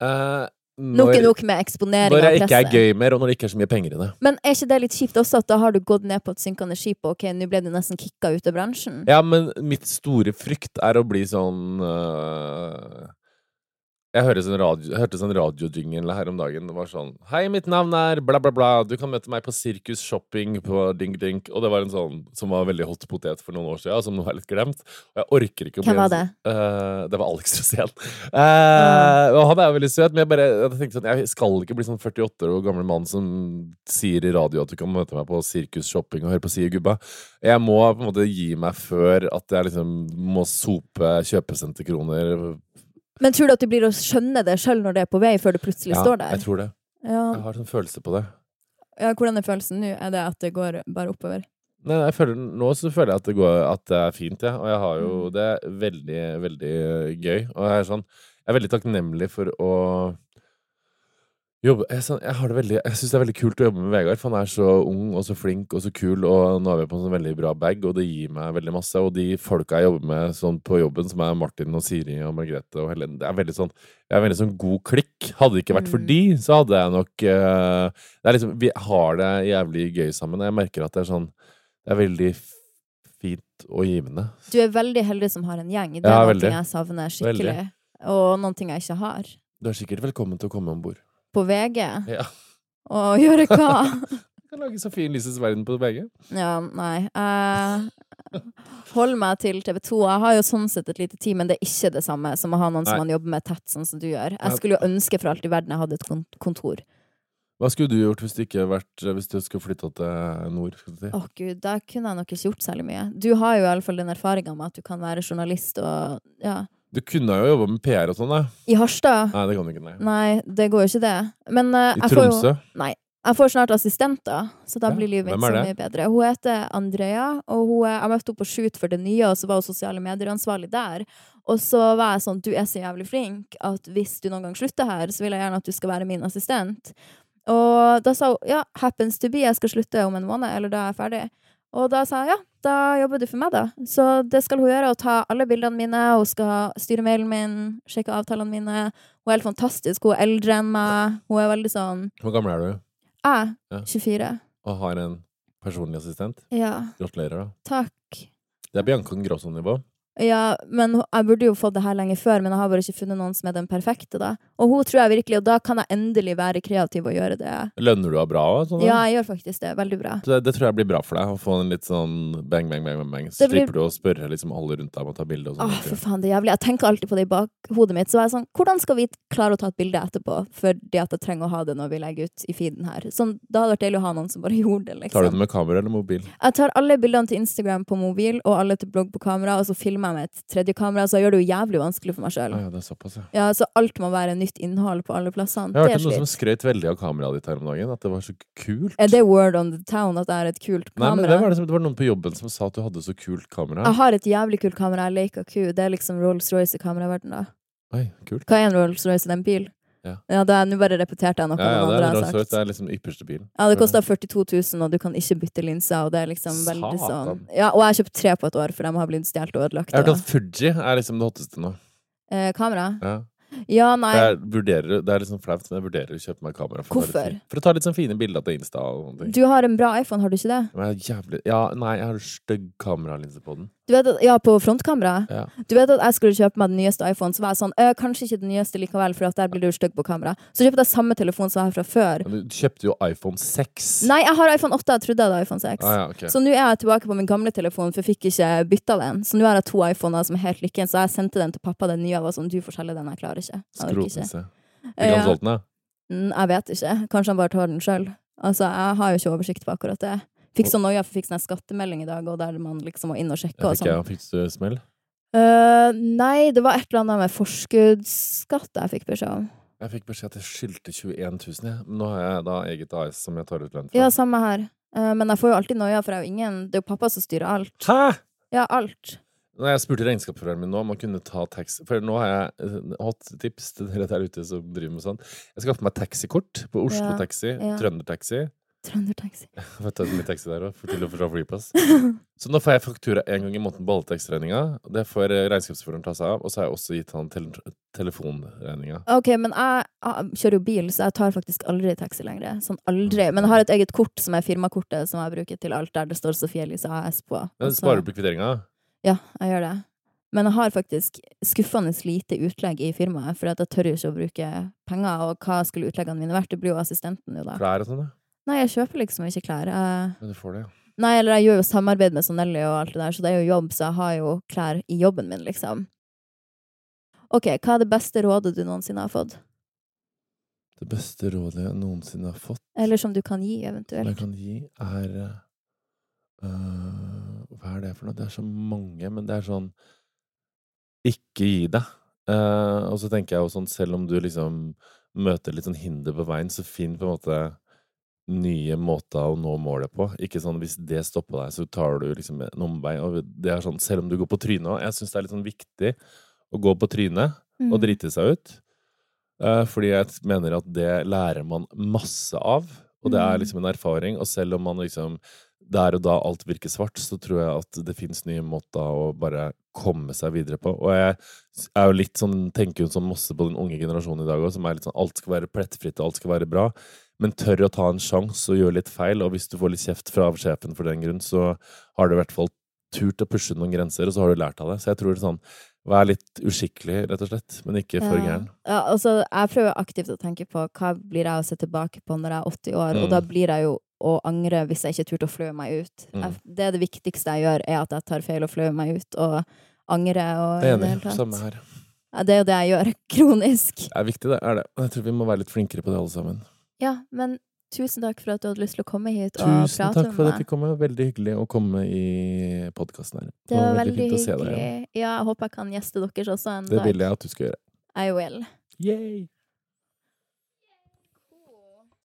Eh, Nok er nok med eksponering når det ikke er mer, og når det ikke er så mye penger i det. Men er ikke det litt kjipt også, at da har du gått ned på et synkende skip, og ok, nå ble du nesten kicka ut av bransjen? Ja, men mitt store frykt er å bli sånn øh, Jeg hørte sånn radio, hørte sånn radiojingle her om dagen. Det var sånn Hei, mitt navn er bla, bla, bla. Du kan møte meg på Sirkus Shopping på Ding Dink. Og det var en sånn som var veldig hot potet for noen år siden, som nå er litt glemt. Og jeg orker ikke å bli Hvem var det? sånn- Øh, det var Alex Rosén. Uh, og han er jo veldig søt, men jeg bare jeg tenkte sånn Jeg skal ikke bli sånn 48 år gammel mann som sier i radio at du kan møte meg på Sirkus Shopping og høre på Sie Gubba. Jeg må på en måte gi meg før at jeg liksom må sope kjøpesenterkroner. Men tror du at du blir å skjønne det sjøl når det er på vei, før du plutselig Ja, står der? jeg tror det. Ja. Jeg har sånn følelse på det. ja, hvordan er følelsen nå? Er det at det går bare oppover? Nei, jeg føler, nå så føler jeg at det, går, at det er fint, ja. Og jeg har jo Mm. det veldig, veldig gøy. Og jeg er sånn Jeg er veldig takknemlig for å jobbe Jeg, sånn, har det veldig Jeg syns det er veldig kult å jobbe med Vegard, for han er så ung og så flink og så kul, og nå er vi på en sånn veldig bra bag, og det gir meg veldig masse. Og de folka jeg jobber med sånn på jobben, som er Martin og Siri og Margrethe og Helen, det er veldig sånn Jeg er veldig sånn god klikk. Hadde det ikke vært for Mm. de, så hadde jeg nok uh, Det er liksom Vi har det jævlig gøy sammen. Jeg merker at det er sånn Det er veldig fint og givende. Du er veldig heldig som har en gjeng. Det er Ja, noe jeg savner skikkelig. Og noen ting jeg ikke har. Du er sikkert velkommen til å komme om bord. På VG. Ja. Og gjøre hva? Du kan lage Sofie Elises verden på VG. Ja, nei. Jeg holder meg til TV 2. Jeg har jo sånn sett et lite team, men det er ikke det samme som å ha noen som man jobber med tett, sånn som du gjør. Jeg skulle jo ønske for alt i verden jeg hadde et kontor. Hva skulle du gjort hvis du ikke vært Hvis du skulle flytta til nord? Du si? Å gud, da kunne jeg nok ikke gjort særlig mye. Du har jo i alle fall den erfaringa med at du kan være journalist og ja. Du kunne jo jobba med PR og sånn, da. I Harstad? Nei, det kan du ikke. Nei. Nei, det går jo ikke det. Men uh, I jo Tromsø? Nei. Jeg får snart assistenter, så da Ja, blir livet mitt så mye bedre. Hun heter Andrea, og hun, jeg møtte henne på shoot for det nye, og så var hun sosiale medier-ansvarlig der. Og så var jeg sånn, du er så jævlig flink at hvis du noen gang slutter her, så vil jeg gjerne at du skal være min assistent. Og da sa hun ja, happens to be, jeg skal slutte om en måned, eller da er jeg ferdig. Og da sa jeg ja, da jobber du for meg, da. Så det skal hun gjøre, å ta alle bildene mine, hun skal styre mailen min, sjekke avtalene mine. Hun er helt fantastisk, hun er eldre enn meg, hun er veldig sånn Hvor gammel er du? Jeg, Ja. 24. Og har en personlig assistent? Ja, Gratulerer, da. takk. Det er Bianca Grosson-nivå. Ja, men jeg burde jo fått det her lenge før, men jeg har bare ikke funnet noen som er den perfekte, da. Og hun tror jeg virkelig, og da kan jeg endelig være kreativ og gjøre det. Lønner du deg bra? Sånn. Ja, jeg gjør faktisk det. Veldig bra. Det, det tror jeg blir bra for deg. Å få en litt sånn bang, bang, bang. bang. Så blir- slipper du å spørre liksom alle rundt deg om å ta bilde og sånn. Åh, for faen, det er jævlig. Jeg tenker alltid på det i bakhodet mitt. Så er jeg sånn, hvordan skal vi klare å ta et bilde etterpå? Fordi at jeg trenger å ha det når vi legger ut i feeden her. Sånn, da hadde det vært deilig å ha noen som bare gjorde det, liksom. Tar du det med kamera eller mobil? Jeg tar alle bildene til Instagram på mobil, og alle til blogg på kamera, og så filmer jeg med et tredje kamera, så gjør det jo jævlig vanskelig for meg sjøl. Ja, det er såpass, ja. Ja, så alt må være nytt innhold på alle plassene. Jeg hørte noen som skrøt veldig av kameraet ditt her om dagen. At det var så kult. Er det word on the town at det er et kult kamera? Nei, men det var, det, som- det var noen på jobben som sa at du hadde så kult kamera. Jeg har et jævlig kult kamera, jeg Leica Q. Det er liksom Rolls-Royce i kameraverdenen, da. Oi, kult. Hva er en Rolls-Royce? i den en bil? Ja. da- Nå bare repeterte jeg noe Ja, ja, noen andre har sagt. det er liksom ypperste bilen. Ja, det koster 42 000, og du kan ikke bytte linser, og det er liksom veldig sånn Ja, og jeg har kjøpt tre på et år, for de har blitt stjålet og ødelagt. Jeg har hørt at Fuji er liksom det hotteste nå. Eh, kamera? Ja. Ja, nei. Jeg vurderer, det er litt sånn flaut, men jeg vurderer å kjøpe meg kamera. For, Hvorfor? for å ta litt sånn fine bilder til Insta. Du har en bra iPhone, har du ikke det? Men jeg jævlig Ja, nei, jeg har stygg kameralinse på den. Du vet at, ja, på frontkamera. Ja. Du vet at jeg skulle kjøpe meg den nyeste iPhone, så var jeg sånn øh, Kanskje ikke den nyeste likevel, for at der blir du stygg på kamera. Så kjøpte jeg samme telefon som jeg har fra før. Men du kjøpte jo iPhone 6. Nei, jeg har iPhone 8. Jeg trodde jeg hadde iPhone 6. Ah, ja, okay. Så nå er jeg tilbake på min gamle telefon, for jeg fikk ikke bytta den. Så nå har jeg to iPhoner som er helt like. Så jeg sendte den til pappa, den nye, og var sånn Du får selge den, jeg klarer ikke. Ikke. Skrotnisse. Fikk han Ja. solgt den, da? Mm, Jeg vet ikke. Kanskje han bare tar den sjøl. Altså, jeg har jo ikke oversikt på akkurat det. Fikk sånn noia for fikk sånn skattemelding i dag, og der man liksom må inn og sjekke og Jeg fikk, jeg, sånn. fikk du smell? Uh, nei, det var et eller annet med forskuddsskatt jeg fikk beskjed om. Jeg fikk beskjed at jeg skyldte 21 000. Jeg. Nå har jeg da eget AS som jeg tar ut lønn fra. Ja, samme her. Uh, men jeg får jo alltid noia, for jeg er jo ingen Det er jo pappa som styrer alt. Hæ?! Ja, alt. Når jeg spurte regnskapsføreren min nå om han kunne ta taxi For nå har jeg eh, hot tips til dere der ute som driver med sånn. Jeg skaffet meg taxikort på Oslo Ja, Taxi, ja. Trøndertaxi. Trøndertaxi. Jeg får ta litt taxi der òg, til og fra flyplass. Så nå får jeg faktura en gang i måneden på alle taxiregninga. Det får eh, regnskapsføreren ta seg av. Og så har jeg også gitt han tel telefonregninga. Ok, men jeg, jeg kjører jo bil, så jeg tar faktisk aldri taxi lenger. Sånn aldri. Men jeg har et eget kort som er firmakortet som jeg bruker til alt, der det står Sofie Elise AS på. Men sparer du på kvitteringa? Ja, jeg gjør det. Men jeg har faktisk skuffende lite utlegg i firmaet, for jeg tør jo ikke å bruke penger. Og hva skulle utleggene mine vært? Det blir jo assistenten jo, da. Klær og sånn, da? Nei, jeg kjøper liksom ikke klær. Jeg... Men du får det, ja. Nei, eller jeg gjør jo samarbeid med Sonelli og alt det der, så det er jo jobb, så jeg har jo klær i jobben min, liksom. Ok, hva er det beste rådet du noensinne har fått? Det beste rådet jeg noensinne har fått, Eller som du kan gi, eventuelt. som jeg kan gi, er uh, Hva er det for noe? Det er så mange, men det er sånn Ikke gi deg. Uh, og så tenker jeg jo sånn, selv om du liksom møter litt sånn hinder på veien, så finn på en måte nye måter å nå målet på. Ikke sånn hvis det stopper deg, så tar du liksom en omvei. Og det er sånn, selv om du går på trynet òg, jeg syns det er litt sånn viktig å gå på trynet Mm. og drite seg ut. Eh, fordi jeg mener at det lærer man masse av, og det er Mm. liksom en erfaring. Og selv om man liksom der og da alt virker svart, så tror jeg at det finnes nye måter å bare komme seg videre på. Og jeg er jo litt sånn, tenker jo sånn masse på den unge generasjonen i dag òg, som er litt sånn alt skal være plettfritt og alt skal være bra. Men tør å ta en sjanse og gjøre litt feil, og hvis du får litt kjeft fra sjefen for den grunn, så har du i hvert fall turt å pushe noen grenser, og så har du lært av det. Så jeg tror det er sånn Vær litt uskikkelig, rett og slett, men ikke for Ja. gæren. Ja, altså, jeg prøver aktivt å tenke på hva blir jeg å se tilbake på når jeg er 80 år, og Mm. da blir jeg jo å angre hvis jeg ikke turte å fløye meg ut. Mm. Jeg, det er det viktigste jeg gjør, er at jeg tar feil og fløyer meg ut, og angre og Jeg er det enig. Samme her. Ja, det er jo det jeg gjør, kronisk. Det er viktig, det er det. Jeg tror vi må være litt flinkere på det, alle sammen. Ja, men tusen takk for at du hadde lyst til å komme hit og Tusen prate takk for at jeg kom. Veldig hyggelig å komme i podkasten her. Det var veldig veldig hyggelig. Ja, jeg håper jeg kan gjeste deres også en Det dag. vil jeg at du skal gjøre. I will. Yay!